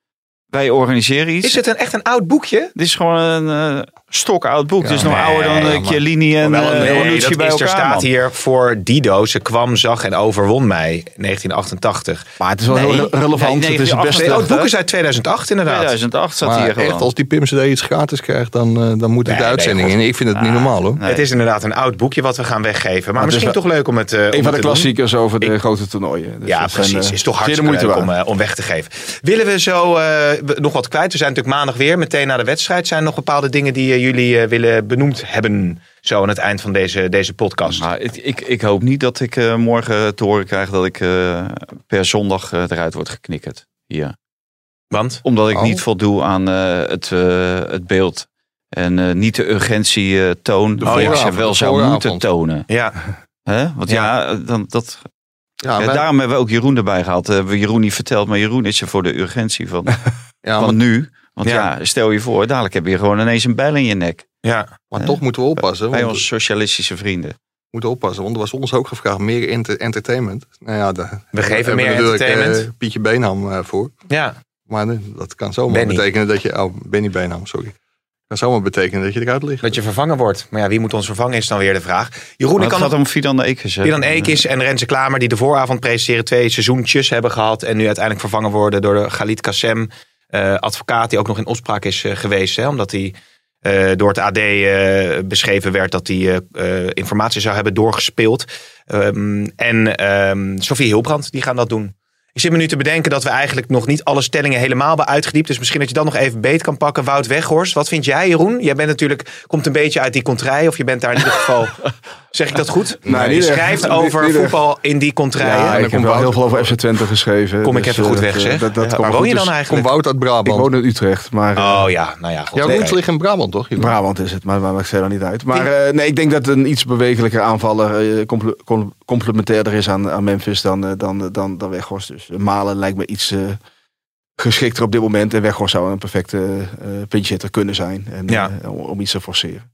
wij organiseren iets. Is het een, echt een oud boekje? Dit is gewoon een eh stokoud boek. Ja, is nog nee, ouder dan ja, eh, Chiellini en Wel een- eh, nee, dat bij elkaar. er staat man. hier voor Dido. Ze kwam, zag en overwon mij 1988. Maar het is wel heel re- relevant. het is het beste. Nee, oh, het boek is uit 2008 inderdaad. 2008 staat Maar hier gewoon. echt, als die Pim CD iets gratis krijgt, dan, eh, dan moet het Nee, de uitzending in. Ik vind het niet normaal hoor. Het is inderdaad een oud boekje wat we gaan weggeven. Maar misschien wel toch leuk om het eh, Een van de doen. klassiekers over de grote toernooien. Dus ja, precies. eh, is toch hartstikke moeite leuk om, eh, om weg te geven. Willen we zo eh, nog wat kwijt? We zijn natuurlijk maandag weer, meteen na de wedstrijd. Zijn nog bepaalde dingen die eh, jullie eh, willen benoemd hebben? Zo aan het eind van deze, deze podcast. Maar ik, ik, ik hoop niet dat ik eh, morgen te horen krijg dat ik eh, per zondag eh, eruit word geknikkerd. Hier. Want? Omdat ik Oh. niet voldoe aan eh, het, eh, het beeld. En eh, niet de urgentie eh, toon die ik ze wel de zou moeten tonen. Ja, Hè? Want ja, dan, dat, Ja, daarom hebben we ook Jeroen erbij gehad. Eh, hebben we Jeroen niet verteld, maar Jeroen is er voor de urgentie van, ja, van maar, nu. Want Ja. ja. stel je voor, dadelijk heb je gewoon ineens een bijl in je nek. ja. maar toch moeten we oppassen. Bij Want, onze socialistische vrienden. we moeten oppassen, want er was ons ook gevraagd meer enter- entertainment. Nou ja, We geven meer eh, entertainment. Pietje Beenham eh, voor. ja. Maar eh, dat kan zomaar Benny. betekenen dat je... Oh, Benny Beenham, sorry. kan zomaar betekenen dat je eruit ligt. Dat je vervangen wordt. Maar ja, wie moet ons vervangen is dan weer de vraag. Jeroen, Maar ik het kan gaat om Fidan Ekers. hè? Dylan Eekis en Renze Klamer die de vooravond presenteren. Twee seizoentjes hebben gehad. En nu uiteindelijk vervangen worden door de Galit Kassem. Eh, advocaat die ook nog in opspraak is eh, geweest. Hè, omdat hij eh, door het AD beschreven werd dat hij informatie zou hebben doorgespeeld. Ehm, en ehm Sofie Hilbrand, die gaan dat doen. Ik zit me nu te bedenken dat we eigenlijk nog niet alle stellingen helemaal hebben uitgediept. Dus misschien dat je dan nog even beet kan pakken. Wout Weghorst, wat vind jij Jeroen? Jij bent natuurlijk, komt een beetje uit die contraille. Of je bent daar in ieder geval, zeg ik dat goed? Nee, je niet echt. schrijft over niet voetbal in die contraille. Ja, En dan ik heb wel heel veel over FC Twente geschreven. Kom ik dus, even goed eh, weg, zeg. Dat, dat Ja, komt waar woon je goed. dan Dus eigenlijk? Komt Wout uit Ik Brabant. woon in Utrecht, maar... eh, Oh ja, nou ja. God, Jouw nee. roots liggen in Brabant, toch? Brabant is het, maar dat maakt verder niet uit. Maar eh, nee, ik denk dat een iets bewegelijker aanvaller comple- com- complementairder is aan, aan Memphis dan, dan, dan, dan Weghorst. Dus Malen lijkt me iets geschikter op dit moment. En Weghorst zou een perfecte uh, pinchitter kunnen zijn. En, Ja. eh, om, om iets te forceren.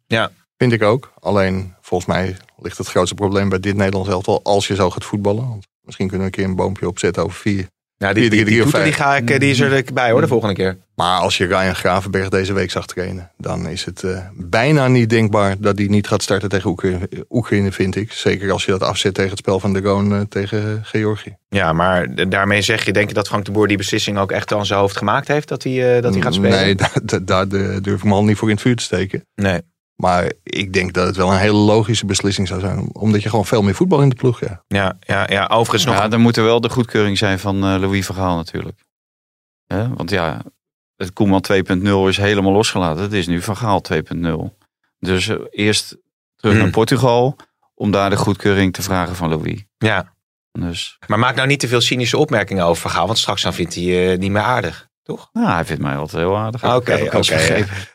Vind ik ook. Alleen, volgens mij ligt het grootste probleem bij dit Nederlands elftal als je zo gaat voetballen. Want misschien kunnen we een keer een boompje opzetten over vier. Ja, die, die, die, toeter, die, ga ik, eh, die is erbij hoor, de volgende keer. Maar als je Ryan Gravenberg deze week zag trainen, dan is het eh, bijna niet denkbaar dat hij niet gaat starten tegen Oekraïne, Oekraïne, vind ik. Zeker als je dat afzet tegen het spel van de Roon eh, tegen Georgië. Ja, maar daarmee zeg je, denk je dat Frank de Boer die beslissing ook echt aan zijn hoofd gemaakt heeft? Dat hij, eh, dat hij gaat spelen? Nee, daar durf ik me al niet voor in het vuur te steken. Nee. Maar ik denk dat het wel een hele logische beslissing zou zijn. Omdat je gewoon veel meer voetbal in de ploeg hebt. Ja, ja, ja, overigens nog... Ja, dan moet er wel de goedkeuring zijn van eh, Louis Vergaal natuurlijk. Hè? Want ja, het Koeman 2.0 is helemaal losgelaten. Het is nu Vergaal 2.0. Dus eh, eerst terug Hmm. naar Portugal om daar de goedkeuring te vragen van Louis. Ja, Dus maar maak nou niet te veel cynische opmerkingen over Vergaal, want straks dan vindt hij je niet meer aardig. Toch? nou, hij vindt mij altijd heel aardig. Oké.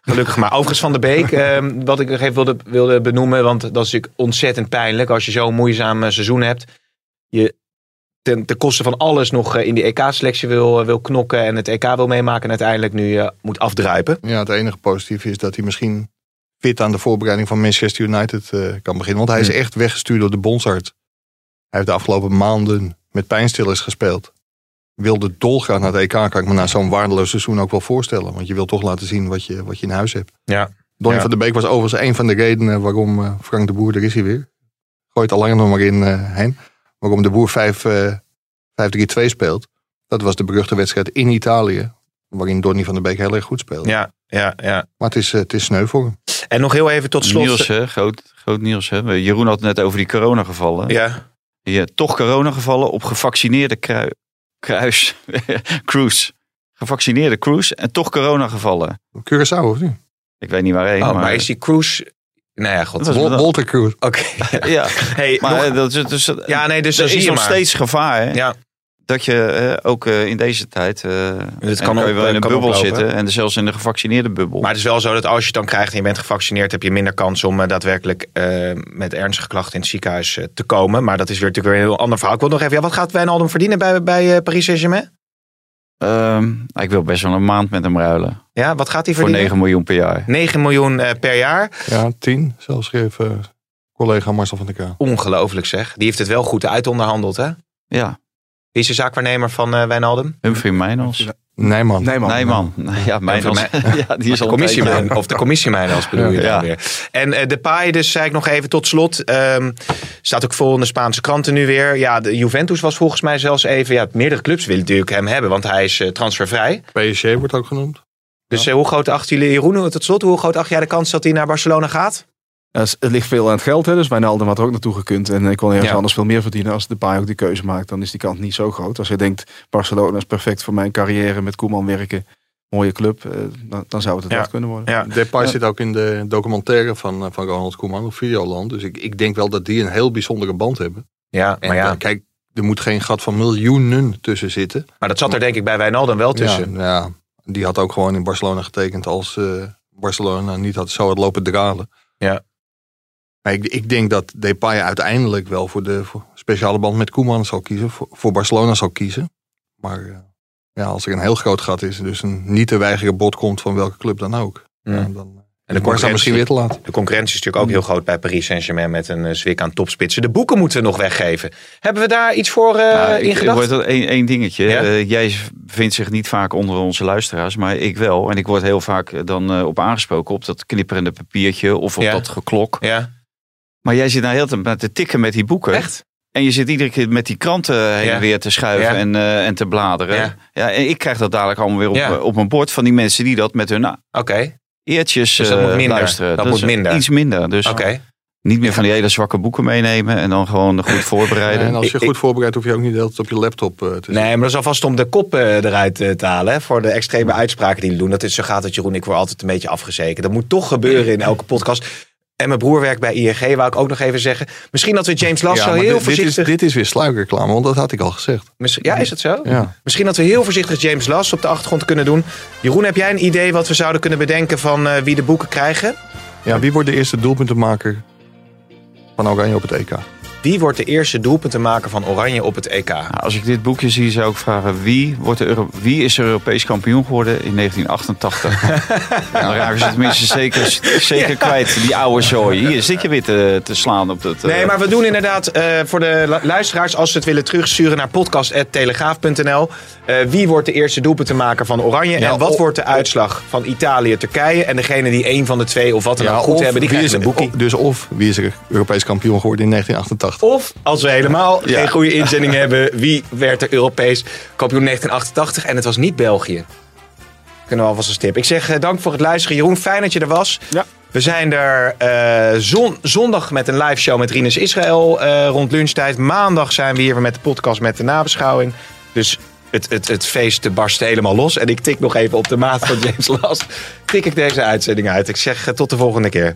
Gelukkig maar. Overigens Van de Beek, ehm, wat ik nog even wilde, wilde benoemen, want dat is natuurlijk ontzettend pijnlijk als je zo'n moeizaam eh, seizoen hebt. Je ten, ten koste van alles nog eh, in die EK-selectie wil, eh, wil knokken en het EK wil meemaken en uiteindelijk nu eh, moet afdruipen. Ja, het enige positieve is dat hij misschien fit aan de voorbereiding van Manchester United eh, kan beginnen. Want hij is Hmm. echt weggestuurd door de bondsarts. Hij heeft de afgelopen maanden met pijnstillers gespeeld. Wilde dolgraag naar het EK, kan ik me na zo'n waardeloos seizoen ook wel voorstellen. Want je wilt toch laten zien wat je, wat je in huis hebt. Ja. Donny Ja. van der Beek was overigens een van de redenen waarom eh, Frank de Boer, er is hij weer. Gooit al langer nog maar in eh, heen. Waarom de Boer 5, eh, 5-3-2 speelt. Dat was de beruchte wedstrijd in Italië. Waarin Donny van der Beek heel erg goed speelde. Ja, ja, ja. Maar het is, het is sneu voor hem. En nog heel even tot slot. Niels, hè? Groot, groot Niels. Hè? Jeroen had het net over die coronagevallen. Ja, Ja, toch coronagevallen op gevaccineerde krui, kruis, cruise. gevaccineerde cruise en toch corona gevallen. Curaçao of niet? Ik weet niet waarheen. Oh, maar, maar is die cruise... Nou ja, god. Walter Cruise. Oké. ja, Hey, maar nog- eh, dat is dus, ja, nee, dus er is je nog maar. steeds gevaar. Hè? Ja. Dat je eh, ook eh, in deze tijd. eh Het kan je op- wel in een bubbel oplopen. zitten. En zelfs in de gevaccineerde bubbel. Maar het is wel zo dat als je het dan krijgt en je bent gevaccineerd, heb je minder kans om eh, daadwerkelijk eh, met ernstige klachten in het ziekenhuis te komen. Maar dat is weer natuurlijk weer een heel ander verhaal. Ik wil nog even, ja, wat gaat Wijnaldum verdienen bij, bij eh, Paris Saint-Germain? Ehm, ik wil best wel een maand met hem ruilen. Ja, wat gaat hij Voor verdienen? 9 miljoen per jaar. 9 miljoen per jaar. Ja, tien. Zelfs schreef eh, collega Marcel van der Kaan. Ongelooflijk zeg. Die heeft het wel goed uitonderhandeld, hè? Ja, Wie is de zaakwaarnemer van eh Wijnaldum? Humphrey Mijnals. Nijman. Nijman. Nijman. Ja, Mijnals. Ja, die is al commissie een tijdje- Of de commissie Mijnals bedoel je dan weer. En eh, de paai, dus zei ik nog even tot slot. ehm, staat ook vol in de Spaanse kranten nu weer. Ja, de Juventus was volgens mij zelfs even... Ja, meerdere clubs willen natuurlijk hem hebben, want hij is eh, transfervrij. PSG wordt ook genoemd. Dus hoe groot achten jullie, Jeroen, tot slot, hoe groot acht jij de kans dat hij naar Barcelona gaat? Ja, het ligt veel aan het geld, hè? dus Wijnaldum had er ook naartoe gekund. En ik wil ergens Ja. anders veel meer verdienen. Als de paai ook die keuze maakt, dan is die kans niet zo groot. Als je denkt, Barcelona is perfect voor mijn carrière, met Koeman werken, mooie club, eh, dan, dan zou het het Ja. echt kunnen worden. Ja. Depay Ja. zit ook in de documentaire van, eh, van Ronald Koeman op Videoland. Dus ik, ik denk wel dat die een heel bijzondere band hebben. Ja, En maar ja, eh, kijk, er moet geen gat van miljoenen tussen zitten. maar dat zat er denk ik bij Wijnaldum wel tussen. Ja, ja, die had ook gewoon in Barcelona getekend als eh, Barcelona niet had, zo had lopen dralen. Ja. Maar ik, ik denk dat Depay uiteindelijk wel voor de voor speciale band met Koeman zal kiezen. Voor, voor Barcelona zal kiezen. Maar eh, ja, als er een heel groot gat is, dus een niet te weigeren bod komt van welke club dan ook. Mm. Ja, dan En de misschien weer te laat. De concurrentie is natuurlijk ook heel groot bij Paris Saint-Germain met een eh, zwik aan topspitsen. De boeken moeten we nog weggeven. Hebben we daar iets voor eh Nou, in ik, ik gedacht? word één, één dingetje. Ja? Eh, jij vindt zich niet vaak onder onze luisteraars, maar ik wel. En ik word heel vaak eh, dan eh, op aangesproken op dat knipperende papiertje of op Ja. dat geklok. Ja, Maar jij zit nou heel tijd met te tikken met die boeken. echt? En je zit iedere keer met die kranten heen Ja. en weer te schuiven Ja. en, eh, en te bladeren. Ja. Ja. en ik krijg dat dadelijk allemaal weer op, Ja. eh, op mijn bord van die mensen die dat met hun nou, Oké, eertjes Dus dat eh, moet minder. luisteren. Dat is moet minder. Iets minder. Dus oké. niet meer van die hele zwakke boeken meenemen en dan gewoon goed voorbereiden. En als je Ik- goed voorbereidt, hoef je ook niet de hele tijd op je laptop eh, te zitten. Nee, maar dat is alvast om de kop eh, eruit eh, te halen. Hè, voor de extreme uitspraken die we doen. Dat is zo gaat het, Jeroen. Ik word altijd een beetje afgezekerd. Dat moet toch gebeuren in elke podcast. En mijn broer werkt bij ING, wou ik ook nog even zeggen. Misschien dat we James Lasso maar heel dit, dit, is, voorzichtig... dit is weer sluikreclame, want dat had ik al gezegd. Ja, is het zo? Ja. Misschien dat we heel voorzichtig James Lass op de achtergrond kunnen doen. Jeroen, heb jij een idee wat we zouden kunnen bedenken van eh, wie de boeken krijgen? Ja, wie wordt de eerste doelpuntenmaker van Oranje op het EK? Wie wordt de eerste doelpuntenmaker van Oranje op het EK? Nou, als ik dit boekje zie, zou ik vragen wie, wordt de Euro- wie is er Europees kampioen geworden in 1988? Dan raken ze tenminste zeker, zeker kwijt, die oude zooi. Hier zit je weer te, te slaan op dat... eh, Nee, maar we doen inderdaad eh, voor de lu- luisteraars, als ze het willen terugsturen naar podcast.telegraaf.nl. eh, wie wordt de eerste doelpuntenmaker van Oranje? Ja, en wat wordt de uitslag van Italië-Turkije? En degene die één van de twee of wat dan ook goed hebben, die is, een boekie. Dus of wie is er Europees kampioen geworden in 1988? Of als we helemaal Ja. geen goede inzending hebben, wie werd er Europees kampioen 1988? En het was niet België. Kunnen we alvast een stip. Ik zeg eh, dank voor het luisteren. Jeroen, fijn dat je er was. Ja. We zijn er eh, zon- zondag met een live show met Rinus Israël eh, rond lunchtijd. Maandag zijn we hier weer met de podcast met de nabeschouwing. Dus het, het, het feest barst helemaal los. En ik tik nog even op de maat van James Last. Tik ik deze uitzending uit. Ik zeg tot de volgende keer.